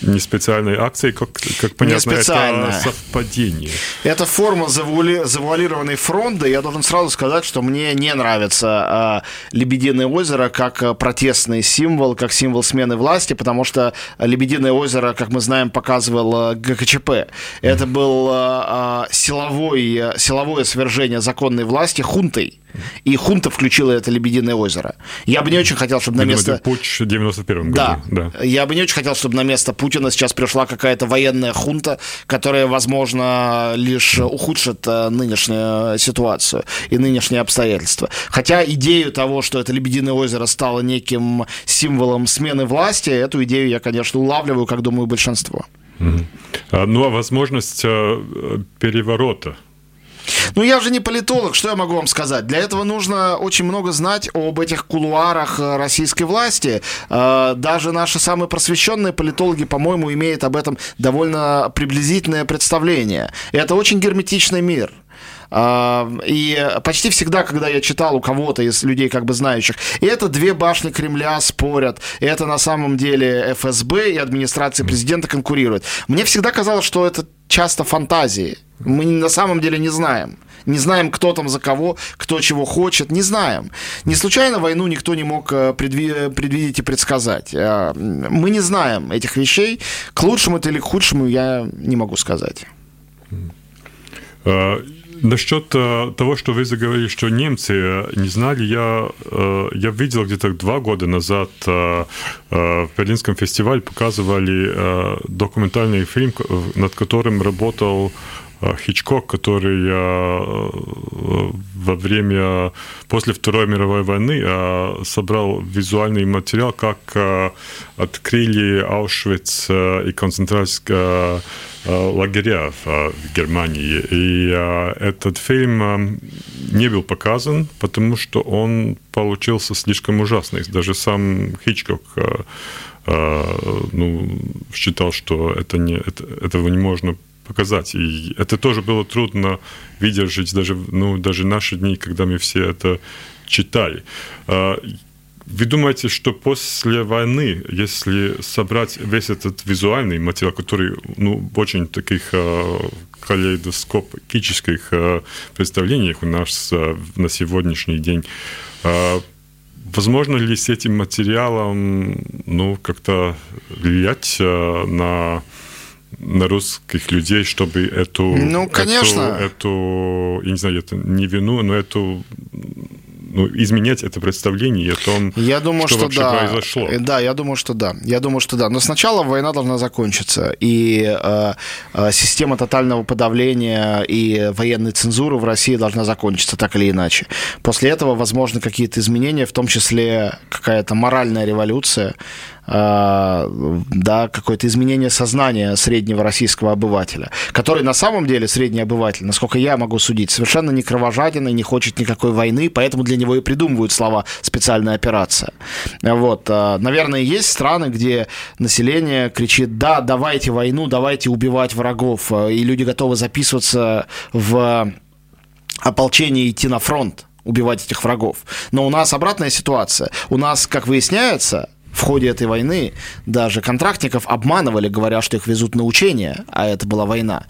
Speaker 1: не специальной акции, как, как понятно, это совпадение.
Speaker 2: Это форма завуали, завуалированной фронды. Я должен сразу сказать, что мне не нравится а, Лебединое озеро как протестный символ, как символ смены власти, потому что Лебединое озеро, как мы знаем, показывал а, ГКЧП. Это был а, а, силовой, силовое свержение законной власти хунтой и хунта включила это Лебединое озеро. Я бы не очень хотел, чтобы на место...
Speaker 1: Путь в 91
Speaker 2: году. Да. да. Я бы не очень хотел, чтобы на место Путина сейчас пришла какая-то военная хунта, которая, возможно, лишь ухудшит э, нынешнюю ситуацию и нынешние обстоятельства. Хотя идею того, что это Лебединое озеро стало неким символом смены власти, эту идею я, конечно, улавливаю, как думаю, большинство.
Speaker 1: Mm-hmm. Ну, а возможность э, переворота –
Speaker 2: ну, я же не политолог, что я могу вам сказать? Для этого нужно очень много знать об этих кулуарах э, российской власти. Э, даже наши самые просвещенные политологи, по-моему, имеют об этом довольно приблизительное представление. Это очень герметичный мир. Э, и почти всегда, когда я читал у кого-то из людей, как бы знающих, это две башни Кремля спорят, это на самом деле ФСБ и администрация президента конкурируют. Мне всегда казалось, что это часто фантазии. Мы на самом деле не знаем. Не знаем, кто там за кого, кто чего хочет, не знаем. Не случайно войну никто не мог э, предви- предвидеть и предсказать. Э, мы не знаем этих вещей. К лучшему это или к худшему я не могу сказать.
Speaker 1: А, насчет э, того, что вы заговорили, что немцы не знали, я, я видел где-то два года назад в Берлинском фестивале показывали документальный фильм, над которым работал Э, Хичкок, который э, во время, после Второй мировой войны э, собрал визуальный материал, как открыли Аушвиц и концентрационные лагеря в Германии. И этот фильм не был показан, потому что он получился слишком ужасный. Даже сам Хичкок ну, считал, что это не, это, этого не можно показать. И это тоже было трудно выдержать даже, ну, даже наши дни, когда мы все это читали. А, вы думаете, что после войны, если собрать весь этот визуальный материал, который ну, очень таких э, калейдоскопических э, представлениях у нас на сегодняшний день, возможно ли с этим материалом ну, как-то влиять на на русских людей, чтобы эту,
Speaker 2: ну, конечно.
Speaker 1: эту, эту, я не знаю, это не вину, но эту ну, изменять это представление о том,
Speaker 2: я думаю,
Speaker 1: что,
Speaker 2: что
Speaker 1: вообще
Speaker 2: да.
Speaker 1: произошло.
Speaker 2: Э, да, я думаю, что да. Я думаю, что да. Но сначала война должна закончиться. И э, э, система тотального подавления и военной цензуры в России должна закончиться так или иначе. После этого возможны какие-то изменения, в том числе какая-то моральная революция, да, какое-то изменение сознания среднего российского обывателя, который на самом деле средний обыватель, насколько я могу судить, совершенно не кровожаден и не хочет никакой войны, поэтому для него и придумывают слова «специальная операция». Вот. А, наверное, есть страны, где население кричит «да, давайте войну, давайте убивать врагов», и люди готовы записываться в ополчение идти на фронт убивать этих врагов. Но у нас обратная ситуация. У нас, как выясняется, в ходе этой войны даже контрактников обманывали, говоря, что их везут на учения, а это была война.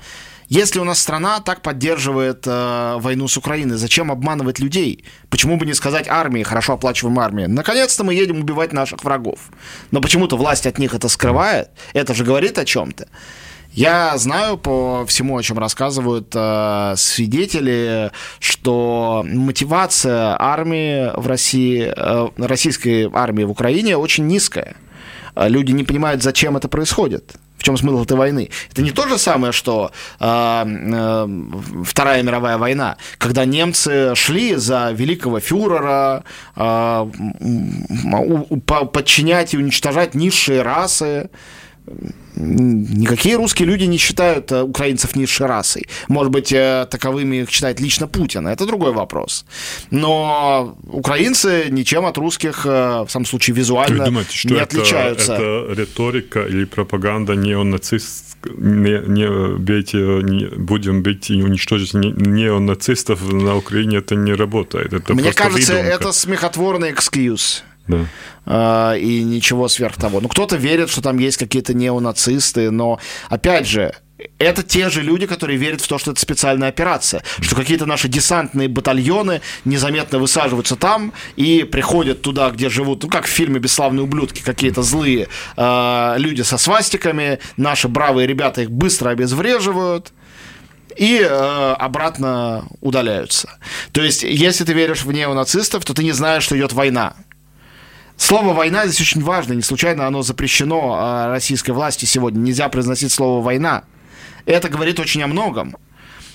Speaker 2: Если у нас страна так поддерживает э, войну с Украиной, зачем обманывать людей? Почему бы не сказать армии, хорошо оплачиваемой армии, наконец-то мы едем убивать наших врагов. Но почему-то власть от них это скрывает. Это же говорит о чем-то. Я знаю по всему, о чем рассказывают э, свидетели, что мотивация армии в России, э, российской армии в Украине очень низкая. Люди не понимают, зачем это происходит. В чем смысл этой войны? Это не то же самое, что э, э, Вторая мировая война, когда немцы шли за великого фюрера, э, подчинять и уничтожать низшие расы, Никакие русские люди не считают э, украинцев низшей расой. Может быть, э, таковыми их считает лично Путин. Это другой вопрос. Но украинцы ничем от русских, э, в самом случае визуально, думаете, что не это, отличаются.
Speaker 1: Это риторика или пропаганда неонацист не, не бейте, не, будем бить и уничтожить неонацистов на Украине, это не работает. Это
Speaker 2: Мне кажется, выдумка. это смехотворный экскьюз. Да. А, и ничего сверх того. Ну, кто-то верит, что там есть какие-то неонацисты, но, опять же, это те же люди, которые верят в то, что это специальная операция, что какие-то наши десантные батальоны незаметно высаживаются там и приходят туда, где живут, ну как в фильме «Бесславные ублюдки», какие-то злые э, люди со свастиками, наши бравые ребята их быстро обезвреживают, и э, обратно удаляются. То есть, если ты веришь в неонацистов, то ты не знаешь, что идет война. Слово «война» здесь очень важно. Не случайно оно запрещено а, российской власти сегодня. Нельзя произносить слово «война». Это говорит очень о многом.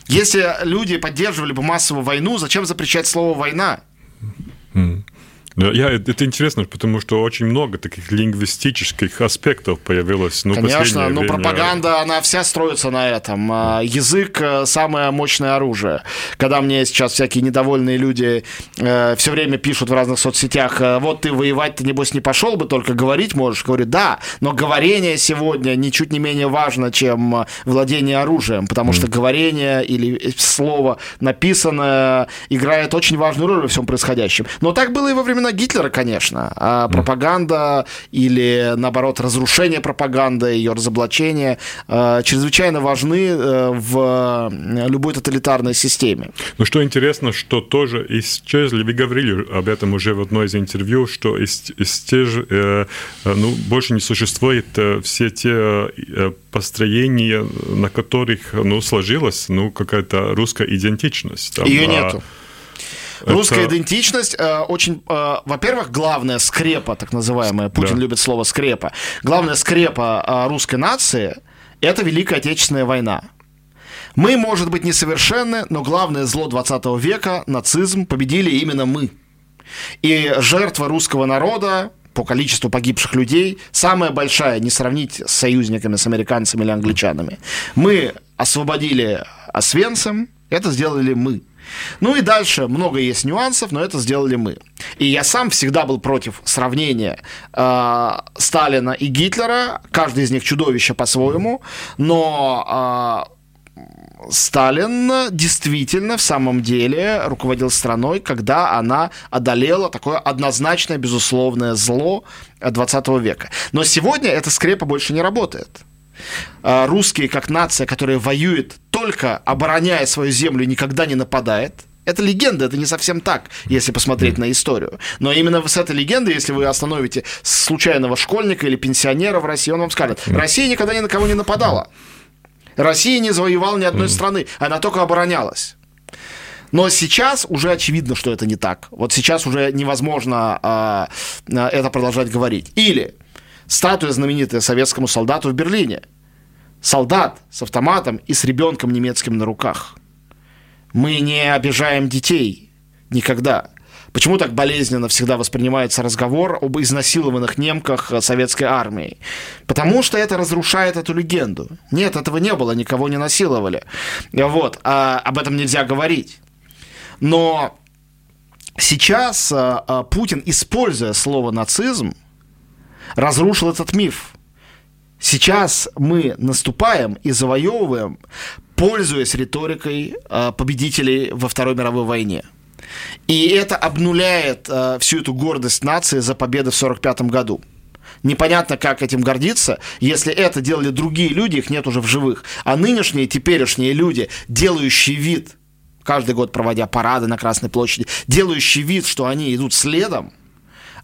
Speaker 2: Если люди поддерживали бы массовую войну, зачем запрещать слово «война»?
Speaker 1: Я, это интересно, потому что очень много таких лингвистических аспектов появилось.
Speaker 2: Ну, Конечно, но время... пропаганда, она вся строится на этом. А, язык – самое мощное оружие. Когда мне сейчас всякие недовольные люди э, все время пишут в разных соцсетях, э, вот ты воевать ты, небось, не пошел бы, только говорить можешь. Говорю, да, но говорение сегодня ничуть не менее важно, чем владение оружием, потому mm. что говорение или слово написанное играет очень важную роль во всем происходящем. Но так было и во времена времена Гитлера, конечно. А пропаганда или, наоборот, разрушение пропаганды, ее разоблачение э, чрезвычайно важны э, в любой тоталитарной системе.
Speaker 1: Ну, что интересно, что тоже исчезли, вы говорили об этом уже в одной из интервью, что исчез, э, ну, больше не существует все те построения, на которых, ну, сложилась, ну, какая-то русская идентичность.
Speaker 2: Там, Ее а Русская идентичность э, очень, э, во-первых, главная скрепа, так называемая, Путин да. любит слово скрепа, главная скрепа э, русской нации – это Великая Отечественная война. Мы, может быть, несовершенны, но главное зло 20 века, нацизм, победили именно мы. И жертва русского народа по количеству погибших людей самая большая, не сравнить с союзниками, с американцами или англичанами. Мы освободили Освенцим, это сделали мы. Ну и дальше много есть нюансов, но это сделали мы. И я сам всегда был против сравнения э, Сталина и Гитлера. Каждый из них чудовище по-своему, но э, Сталин действительно в самом деле руководил страной, когда она одолела такое однозначное, безусловное зло 20 века. Но сегодня эта скрепа больше не работает. А, русские как нация, которая воюет только обороняя свою землю, никогда не нападает. Это легенда, это не совсем так, если посмотреть на историю. Но именно с этой легендой, если вы остановите случайного школьника или пенсионера в России, он вам скажет, Россия никогда ни на кого не нападала. Россия не завоевала ни одной страны, она только оборонялась. Но сейчас уже очевидно, что это не так. Вот сейчас уже невозможно а, а это продолжать говорить. Или статуя знаменитая советскому солдату в Берлине. Солдат с автоматом и с ребенком немецким на руках. Мы не обижаем детей никогда. Почему так болезненно всегда воспринимается разговор об изнасилованных немках советской армии? Потому что это разрушает эту легенду. Нет, этого не было, никого не насиловали. Вот, а об этом нельзя говорить. Но сейчас а, а, Путин, используя слово нацизм, разрушил этот миф. Сейчас мы наступаем и завоевываем, пользуясь риторикой э, победителей во Второй мировой войне. И это обнуляет э, всю эту гордость нации за победу в 1945 году. Непонятно, как этим гордиться, если это делали другие люди, их нет уже в живых. А нынешние, теперешние люди, делающие вид, каждый год проводя парады на Красной площади, делающие вид, что они идут следом,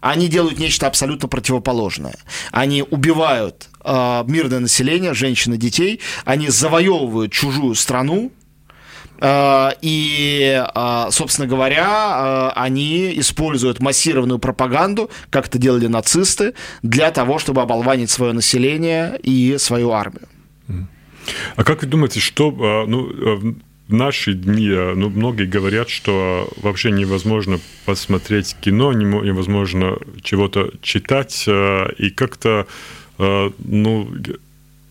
Speaker 2: они делают нечто абсолютно противоположное. Они убивают мирное население, женщин и детей, они завоевывают чужую страну, э, и, э, собственно говоря, э, они используют массированную пропаганду, как это делали нацисты, для того, чтобы оболванить свое население и свою армию.
Speaker 1: А как вы думаете, что ну, в наши дни э, ну, многие говорят, что вообще невозможно посмотреть кино, невозможно чего-то читать, э, и как-то ну,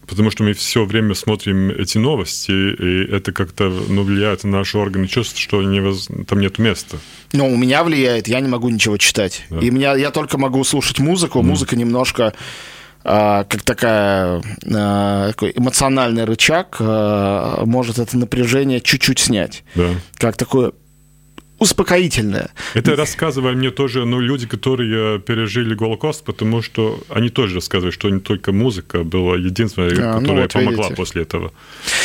Speaker 1: потому что мы все время смотрим эти новости, и это как-то ну, влияет на наши органы чувств, что невоз... там нет места.
Speaker 2: Ну, у меня влияет, я не могу ничего читать. Да. И меня, я только могу слушать музыку, mm. музыка немножко а, как такая, а, такой эмоциональный рычаг а, может это напряжение чуть-чуть снять. Да. Как такое успокоительное.
Speaker 1: Это рассказывали мне тоже ну, люди, которые пережили Голокост, потому что они тоже рассказывают, что не только музыка была единственная, а, которая ну, вот помогла видите. после этого.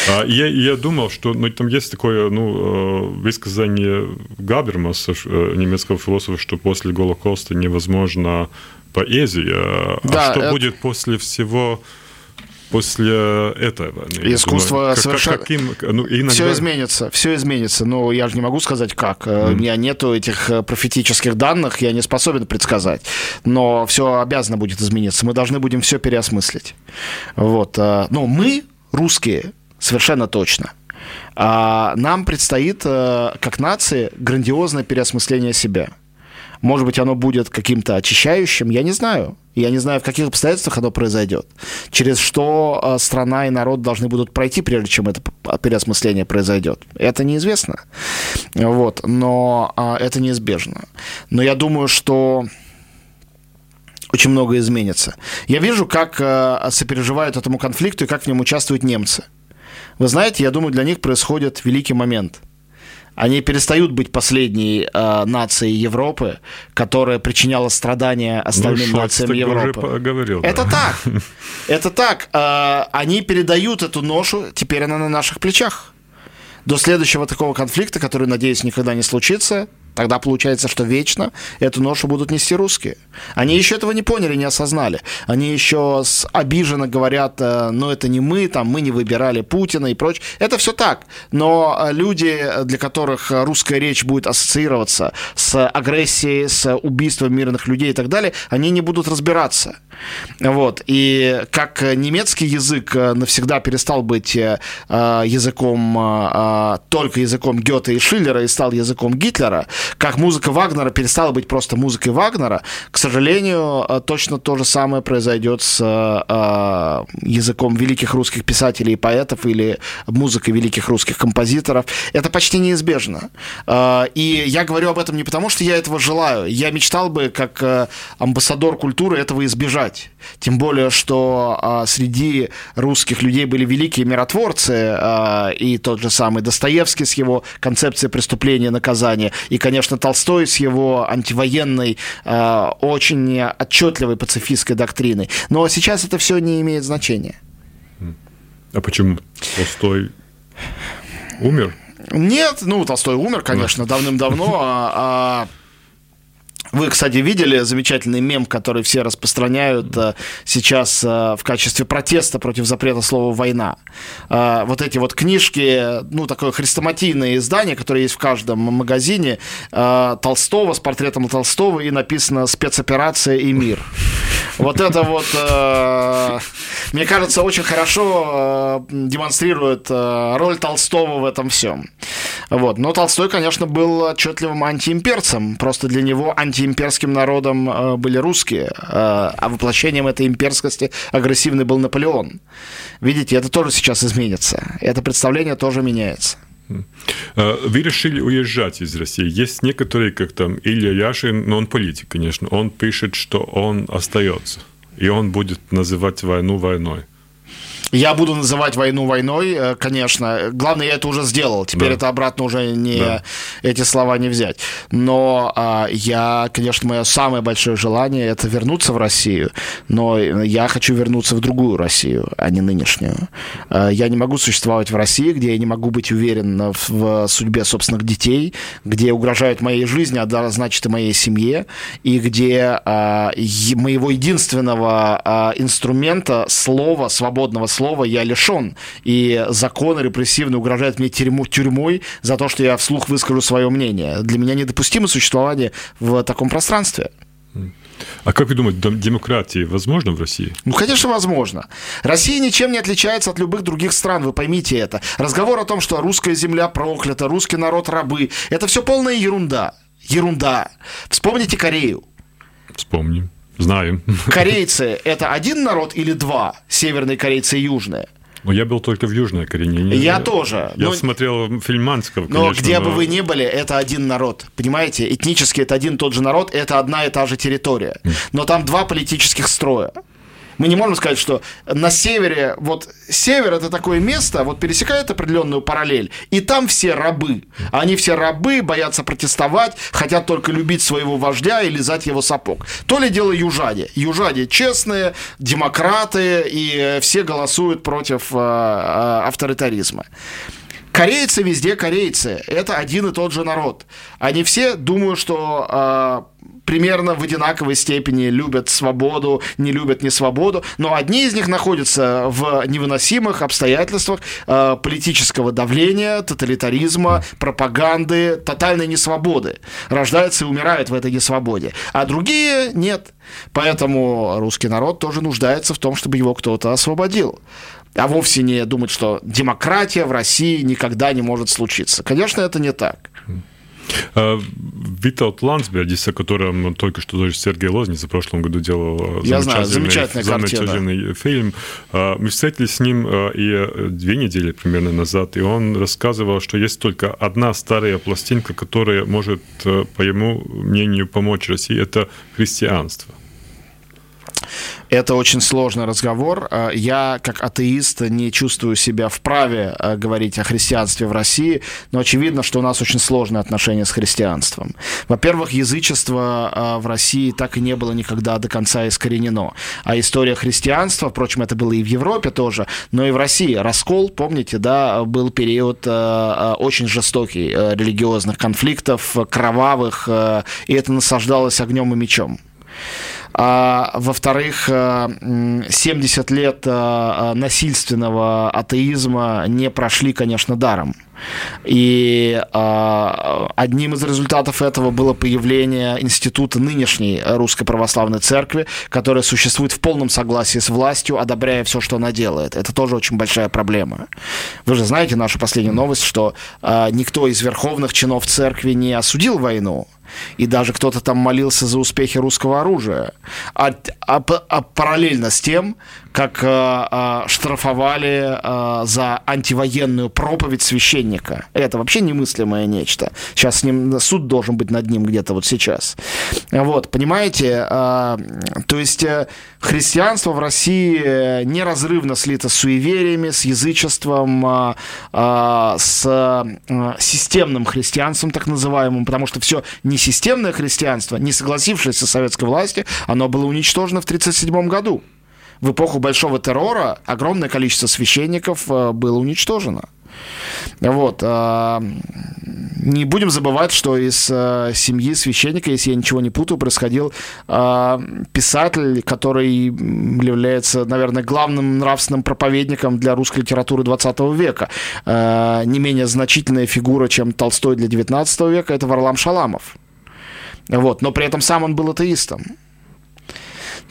Speaker 1: А, я, я думал, что ну, там есть такое ну, э, высказание Габермаса, э, немецкого философа, что после Голокоста невозможно поэзия. А да, а что это... будет после всего после этого.
Speaker 2: Искусство думаю, совершенно... Как, каким, ну, иногда... Все изменится, все изменится. Но я же не могу сказать, как. Mm. У меня нету этих э, профетических данных, я не способен предсказать. Но все обязано будет измениться. Мы должны будем все переосмыслить. Вот. Э, но мы, русские, совершенно точно. А нам предстоит, как нации, грандиозное переосмысление себя – может быть, оно будет каким-то очищающим, я не знаю. Я не знаю, в каких обстоятельствах оно произойдет. Через что а, страна и народ должны будут пройти, прежде чем это переосмысление произойдет. Это неизвестно. Вот. Но а, это неизбежно. Но я думаю, что очень много изменится. Я вижу, как а, сопереживают этому конфликту и как в нем участвуют немцы. Вы знаете, я думаю, для них происходит великий момент – они перестают быть последней э, нацией Европы, которая причиняла страдания остальным ну, нациям Европы.
Speaker 1: Уже говорил,
Speaker 2: Это да. так. Это так. Э, они передают эту ношу, теперь она на наших плечах. До следующего такого конфликта, который, надеюсь, никогда не случится, Тогда получается, что вечно эту ношу будут нести русские. Они еще этого не поняли, не осознали. Они еще обиженно говорят, э, ну это не мы, там мы не выбирали Путина и прочее. Это все так. Но э, люди, для которых русская речь будет ассоциироваться с агрессией, с убийством мирных людей и так далее, они не будут разбираться. Вот. И как немецкий язык навсегда перестал быть э, языком, только языком Гёте и Шиллера и стал языком Гитлера, как музыка Вагнера перестала быть просто музыкой Вагнера, к сожалению, э, точно то же самое произойдет с э, языком великих русских писателей и поэтов или музыкой великих русских композиторов. Это почти неизбежно. Э, и я говорю об этом не потому, что я этого желаю. Я мечтал бы, как э, амбассадор культуры, этого избежать. Тем более, что э, среди русских людей были великие миротворцы, э, и тот же самый Достоевский с его концепцией преступления и наказания, и, конечно, Толстой с его антивоенной, э, очень отчетливой пацифистской доктриной. Но сейчас это все не имеет значения.
Speaker 1: А почему Толстой умер?
Speaker 2: Нет, ну, Толстой умер, конечно, давным-давно, а, а вы, кстати, видели замечательный мем, который все распространяют э, сейчас э, в качестве протеста против запрета слова «война». Э, вот эти вот книжки, ну, такое хрестоматийное издание, которое есть в каждом магазине, Толстого с портретом Толстого, и написано «Спецоперация и мир». Вот это вот, мне кажется, очень хорошо демонстрирует роль Толстого в этом всем. Вот. Но Толстой, конечно, был отчетливым антиимперцем. Просто для него антиимперским народом э, были русские, э, а воплощением этой имперскости агрессивный был Наполеон. Видите, это тоже сейчас изменится. Это представление тоже меняется.
Speaker 1: Э, вы решили уезжать из России. Есть некоторые, как там Илья Яшин, но он политик, конечно, он пишет, что он остается, и он будет называть войну войной.
Speaker 2: Я буду называть войну войной, э, конечно. Главное, я это уже сделал. Теперь да. это обратно уже не да. эти слова не взять. Но а, я, конечно, мое самое большое желание это вернуться в Россию. Но я хочу вернуться в другую Россию, а не нынешнюю. А, я не могу существовать в России, где я не могу быть уверен в, в судьбе собственных детей, где угрожают моей жизни, а значит и моей семье, и где а, моего единственного а, инструмента слова, свободного слова слова я лишен. И закон репрессивный угрожает мне тюрьму, тюрьмой за то, что я вслух выскажу свое мнение. Для меня недопустимо существование в таком пространстве.
Speaker 1: А как вы думаете, демократия возможна в России?
Speaker 2: Ну, конечно, возможно. Россия ничем не отличается от любых других стран, вы поймите это. Разговор о том, что русская земля проклята, русский народ рабы, это все полная ерунда. Ерунда. Вспомните Корею.
Speaker 1: Вспомним. Знаем.
Speaker 2: Корейцы – это один народ или два? Северные корейцы и южные?
Speaker 1: Ну, я был только в Южной Корее.
Speaker 2: Я тоже.
Speaker 1: Я но... смотрел фильм Манского,
Speaker 2: конечно. Но где но... бы вы ни были, это один народ. Понимаете? Этнически это один тот же народ, это одна и та же территория. Но там два политических строя. Мы не можем сказать, что на севере, вот север это такое место, вот пересекает определенную параллель, и там все рабы. Они все рабы, боятся протестовать, хотят только любить своего вождя и лизать его сапог. То ли дело южане. Южане честные, демократы, и все голосуют против э, э, авторитаризма. Корейцы везде корейцы. Это один и тот же народ. Они все думают, что э, примерно в одинаковой степени любят свободу, не любят не свободу, но одни из них находятся в невыносимых обстоятельствах э, политического давления, тоталитаризма, пропаганды, тотальной несвободы. Рождаются и умирают в этой несвободе. А другие нет. Поэтому русский народ тоже нуждается в том, чтобы его кто-то освободил а вовсе не думать, что демократия в России никогда не может случиться. Конечно, это не так.
Speaker 1: А, Виталд Ландсбергис, о котором только что тоже Сергей Лозниц в прошлом году делал
Speaker 2: Я знаю, замечательный, замечательный
Speaker 1: фильм. А, мы встретились с ним а, и две недели примерно назад, и он рассказывал, что есть только одна старая пластинка, которая может, по его мнению, помочь России, это христианство.
Speaker 2: Это очень сложный разговор. А, я, как атеист, не чувствую себя вправе а, говорить о христианстве в России, но очевидно, что у нас очень сложные отношения с христианством. Во-первых, язычество а, в России так и не было никогда до конца искоренено. А история христианства, впрочем, это было и в Европе тоже, но и в России. Раскол, помните, да, был период очень жестокий религиозных конфликтов, кровавых, и это насаждалось огнем и мечом. А, во-вторых, 70 э, лет э, насильственного атеизма не прошли, конечно, даром. И э, одним из результатов этого было появление института нынешней Русской Православной Церкви, которая существует в полном согласии с властью, одобряя все, что она делает. Это тоже очень большая проблема. Вы же знаете нашу последнюю новость, что э, никто из верховных чинов церкви не осудил войну и даже кто-то там молился за успехи русского оружия. А, а, а параллельно с тем, как а, а, штрафовали а, за антивоенную проповедь священника. Это вообще немыслимое нечто. Сейчас с ним суд должен быть над ним где-то вот сейчас. Вот, понимаете? А, то есть э, христианство в России неразрывно слито с суевериями, с язычеством, а, а, с а, системным христианством, так называемым, потому что все несистемное христианство, не согласившееся с советской властью, оно было уничтожено в 1937 году в эпоху большого террора огромное количество священников э, было уничтожено. Вот. А, не будем забывать, что из э, семьи священника, если я ничего не путаю, происходил писатель, который является, наверное, главным нравственным проповедником для русской литературы 20 века. Не менее значительная фигура, чем Толстой для 19 века, это Варлам Шаламов. Вот. Но при этом сам он был атеистом.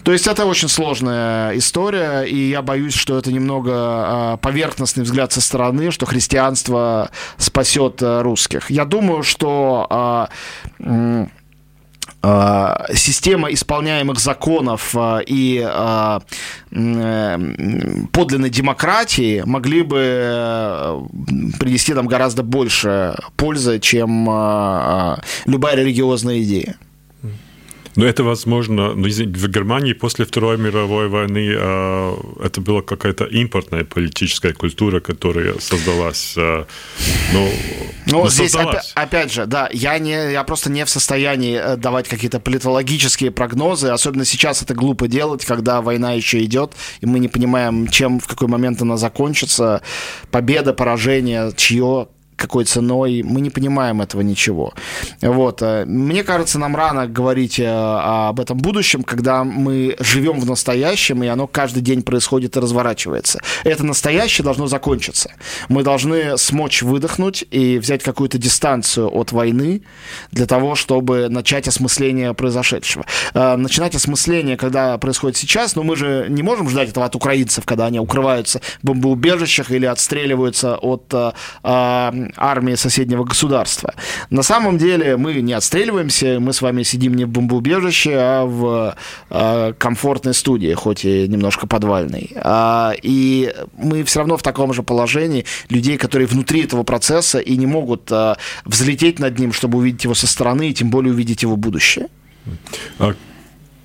Speaker 2: То есть это очень сложная история, и я боюсь, что это немного а, поверхностный взгляд со стороны, что христианство спасет э, русских. Я думаю, что а, а, система исполняемых законов и подлинной демократии могли бы э, принести нам гораздо больше пользы, чем любая религиозная идея.
Speaker 1: Но это возможно, ну, в Германии после Второй мировой войны э, это была какая-то импортная политическая культура, которая создалась. Э, ну,
Speaker 2: ну, ну здесь создалась. Опять, опять же, да, я, не, я просто не в состоянии э, давать какие-то политологические прогнозы, особенно сейчас это глупо делать, когда война еще идет, и мы не понимаем, чем, в какой момент она закончится, победа, поражение, чье, какой ценой, мы не понимаем этого ничего. Вот. Э, мне кажется, нам рано говорить э, об этом будущем, когда мы живем в настоящем, и оно каждый день происходит и разворачивается. Это настоящее должно закончиться. Мы должны смочь выдохнуть и взять какую-то дистанцию от войны для того, чтобы начать осмысление произошедшего. Э, начинать осмысление, когда происходит сейчас, но мы же не можем ждать этого от украинцев, когда они укрываются в бомбоубежищах или отстреливаются от армии соседнего государства. На самом деле мы не отстреливаемся, мы с вами сидим не в бомбоубежище, а в э, комфортной студии, хоть и немножко подвальной. А, и мы все равно в таком же положении людей, которые внутри этого процесса и не могут а, взлететь над ним, чтобы увидеть его со стороны, и тем более увидеть его будущее.
Speaker 1: А,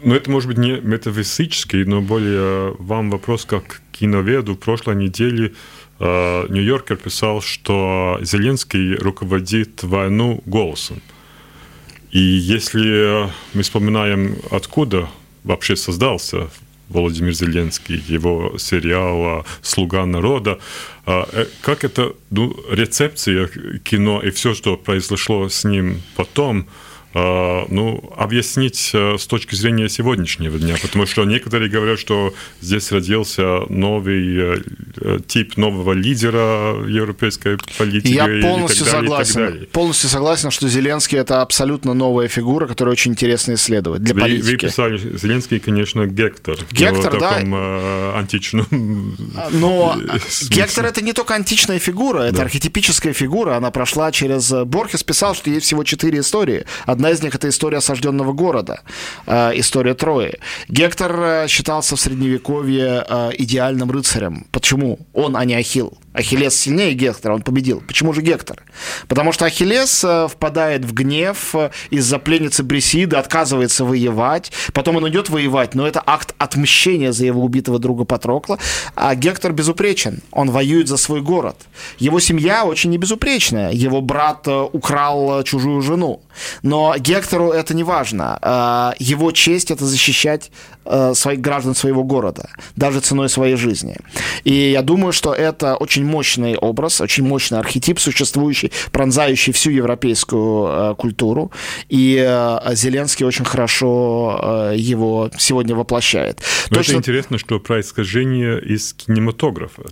Speaker 1: ну, это может быть не метафизический, но более вам вопрос как киноведу. В прошлой неделе э, Нью-Йоркер писал, что Зеленский руководит войну голосом. И если мы вспоминаем, откуда вообще создался Владимир Зеленский, его сериал «Слуга народа». Как это ну, рецепция кино и все, что произошло с ним потом – ну, объяснить э, с точки зрения сегодняшнего дня, потому что некоторые говорят, что здесь родился новый э, э, тип нового лидера европейской политики.
Speaker 2: Я полностью и так далее, согласен. И так далее. Полностью согласен, что Зеленский это абсолютно новая фигура, которую очень интересно исследовать для
Speaker 1: вы,
Speaker 2: политики.
Speaker 1: Вы писали, Зеленский, конечно, Гектор.
Speaker 2: Гектор, да.
Speaker 1: Таком, э, античном.
Speaker 2: Но Гектор это не только античная фигура, это да. архетипическая фигура. Она прошла через. Борхес писал, что есть всего четыре истории. Одна из них это история осажденного города, э, история Трои. Гектор э, считался в средневековье э, идеальным рыцарем. Почему? Он, а не Ахилл. Ахиллес сильнее Гектора, он победил. Почему же Гектор? Потому что Ахиллес э, впадает в гнев э, из-за пленницы Брисиды, отказывается воевать, потом он идет воевать, но это акт отмщения за его убитого друга Патрокла, а Гектор безупречен, он воюет за свой город. Его семья очень небезупречная, его брат э, украл чужую жену, но Гектору это не важно, его честь это защищать своих граждан своего города, даже ценой своей жизни. И я думаю, что это очень мощный образ, очень мощный архетип, существующий, пронзающий всю европейскую э, культуру. И э, Зеленский очень хорошо э, его сегодня воплощает.
Speaker 1: Но Точно... Это интересно, что происхождение из кинематографа.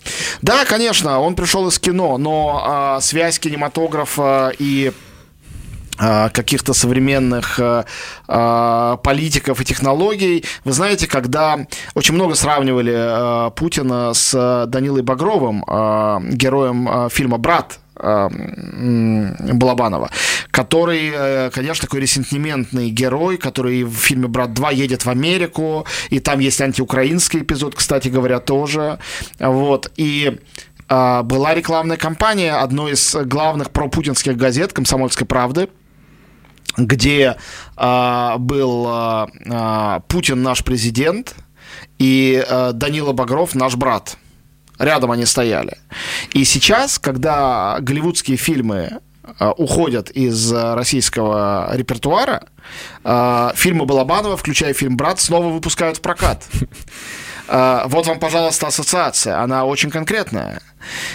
Speaker 2: Да, конечно, он пришел из кино, но э, связь кинематографа и каких-то современных э, а, политиков и технологий. Вы знаете, когда очень много сравнивали э, Путина с Данилой Багровым, э, героем фильма «Брат», Балабанова, который, конечно, такой ресентиментный герой, который в фильме «Брат 2» едет в Америку, и там есть антиукраинский эпизод, кстати говоря, тоже. Вот. И была рекламная кампания одной из главных пропутинских газет «Комсомольской правды», где э, был э, Путин наш президент и э, Данила Багров наш брат. Рядом они стояли. И сейчас, когда голливудские фильмы э, уходят из российского репертуара, фильмы Балабанова, включая фильм «Брат», снова выпускают в прокат. Э, вот вам, пожалуйста, ассоциация. Она очень конкретная.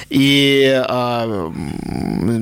Speaker 2: И э,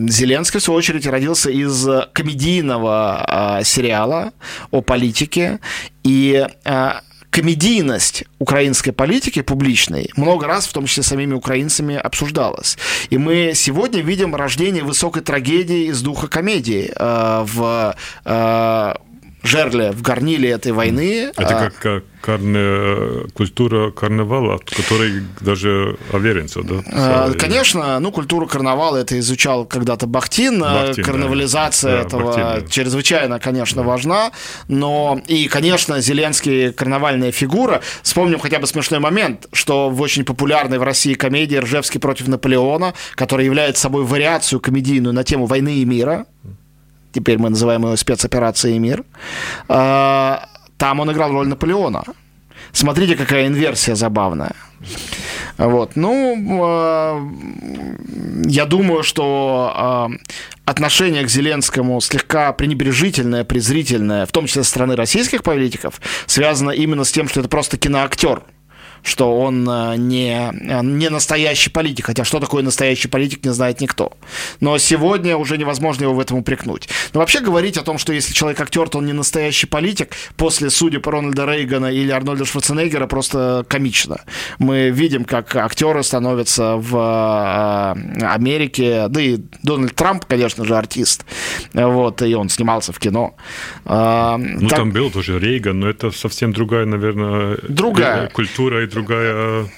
Speaker 2: Зеленский, в свою очередь, родился из комедийного э, сериала о политике. И э, комедийность украинской политики публичной много раз, в том числе самими украинцами, обсуждалась. И мы сегодня видим рождение высокой трагедии из духа комедии э, в э, жерле, в горниле этой войны.
Speaker 1: Это а, как карне, культура карнавала, от которой даже Аверинцев, да?
Speaker 2: А, конечно, ну, культуру карнавала это изучал когда-то Бахтин, Бахтин карнавализация да. этого Бахтин, да. чрезвычайно, конечно, да. важна, но и, конечно, Зеленский карнавальная фигура. Вспомним хотя бы смешной момент, что в очень популярной в России комедии «Ржевский против Наполеона», которая является собой вариацию комедийную на тему войны и мира, теперь мы называем его спецоперацией «Мир», а, там он играл роль Наполеона. Смотрите, какая инверсия забавная. Вот. Ну, а, я думаю, что а, отношение к Зеленскому слегка пренебрежительное, презрительное, в том числе со стороны российских политиков, связано именно с тем, что это просто киноактер – что он э, не, э, не настоящий политик, хотя что такое настоящий политик, не знает никто. Но сегодня уже невозможно его в этом упрекнуть. Но вообще говорить о том, что если человек актер, то он не настоящий политик, после судеб Рональда Рейгана или Арнольда Шварценеггера просто комично. Мы видим, как актеры становятся в э, Америке, да и Дональд Трамп, конечно же, артист, вот, и он снимался в кино.
Speaker 1: Ну, так... там был тоже Рейган, но это совсем другая, наверное,
Speaker 2: другая.
Speaker 1: культура другая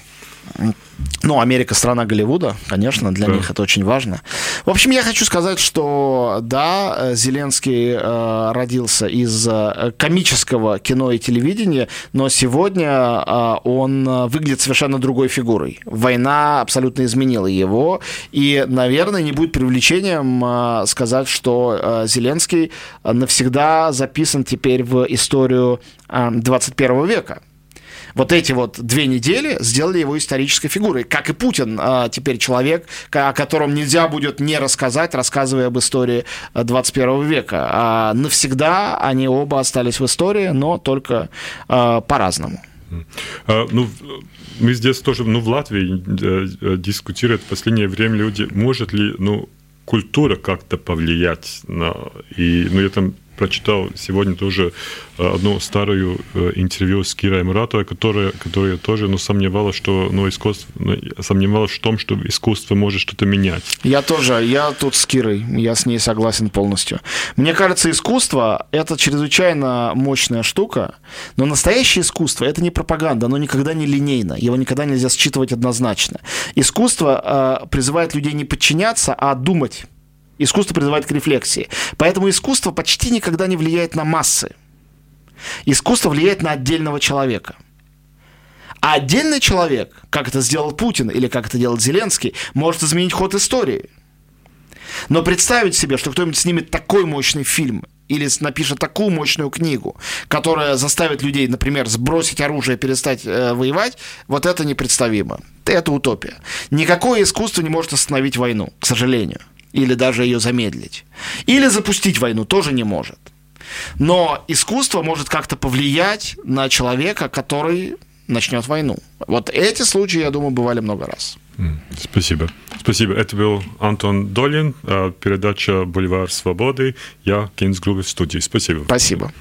Speaker 2: ну, Америка страна Голливуда, конечно, для да. них это очень важно. В общем, я хочу сказать, что да, Зеленский э, родился из э, комического кино и телевидения, но сегодня э, он выглядит совершенно другой фигурой. Война абсолютно изменила его, и, наверное, не будет привлечением э, сказать, что э, Зеленский навсегда записан теперь в историю э, 21 века вот эти вот две недели сделали его исторической фигурой. Как и Путин а, теперь человек, о котором нельзя будет не рассказать, рассказывая об истории 21 э, века. А навсегда они оба остались в истории, но только а, по-разному.
Speaker 1: А, ну, мы здесь тоже, ну, в Латвии э, дискутируют в последнее время люди, может ли, ну, культура как-то повлиять на... И, ну, я там прочитал сегодня тоже э, одну старую э, интервью с Кирой Муратовой, которая, которая тоже ну, сомневалась, что ну, искусство, ну, сомневалась в том, что искусство может что-то менять.
Speaker 2: Я тоже, я тут с Кирой, я с ней согласен полностью. Мне кажется, искусство — это чрезвычайно мощная штука, но настоящее искусство — это не пропаганда, оно никогда не линейно, его никогда нельзя считывать однозначно. Искусство э, призывает людей не подчиняться, а думать Искусство призывает к рефлексии. Поэтому искусство почти никогда не влияет на массы. Искусство влияет на отдельного человека. А отдельный человек, как это сделал Путин или как это делает Зеленский, может изменить ход истории. Но представить себе, что кто-нибудь снимет такой мощный фильм или напишет такую мощную книгу, которая заставит людей, например, сбросить оружие и перестать э, воевать, вот это непредставимо. Это утопия. Никакое искусство не может остановить войну, к сожалению или даже ее замедлить. Или запустить войну тоже не может. Но искусство может как-то повлиять на человека, который начнет войну. Вот эти случаи, я думаю, бывали много раз.
Speaker 1: Спасибо. Спасибо. Это был Антон Долин, а, передача «Бульвар свободы». Я, Кинс Грубер в студии. Спасибо.
Speaker 2: Спасибо.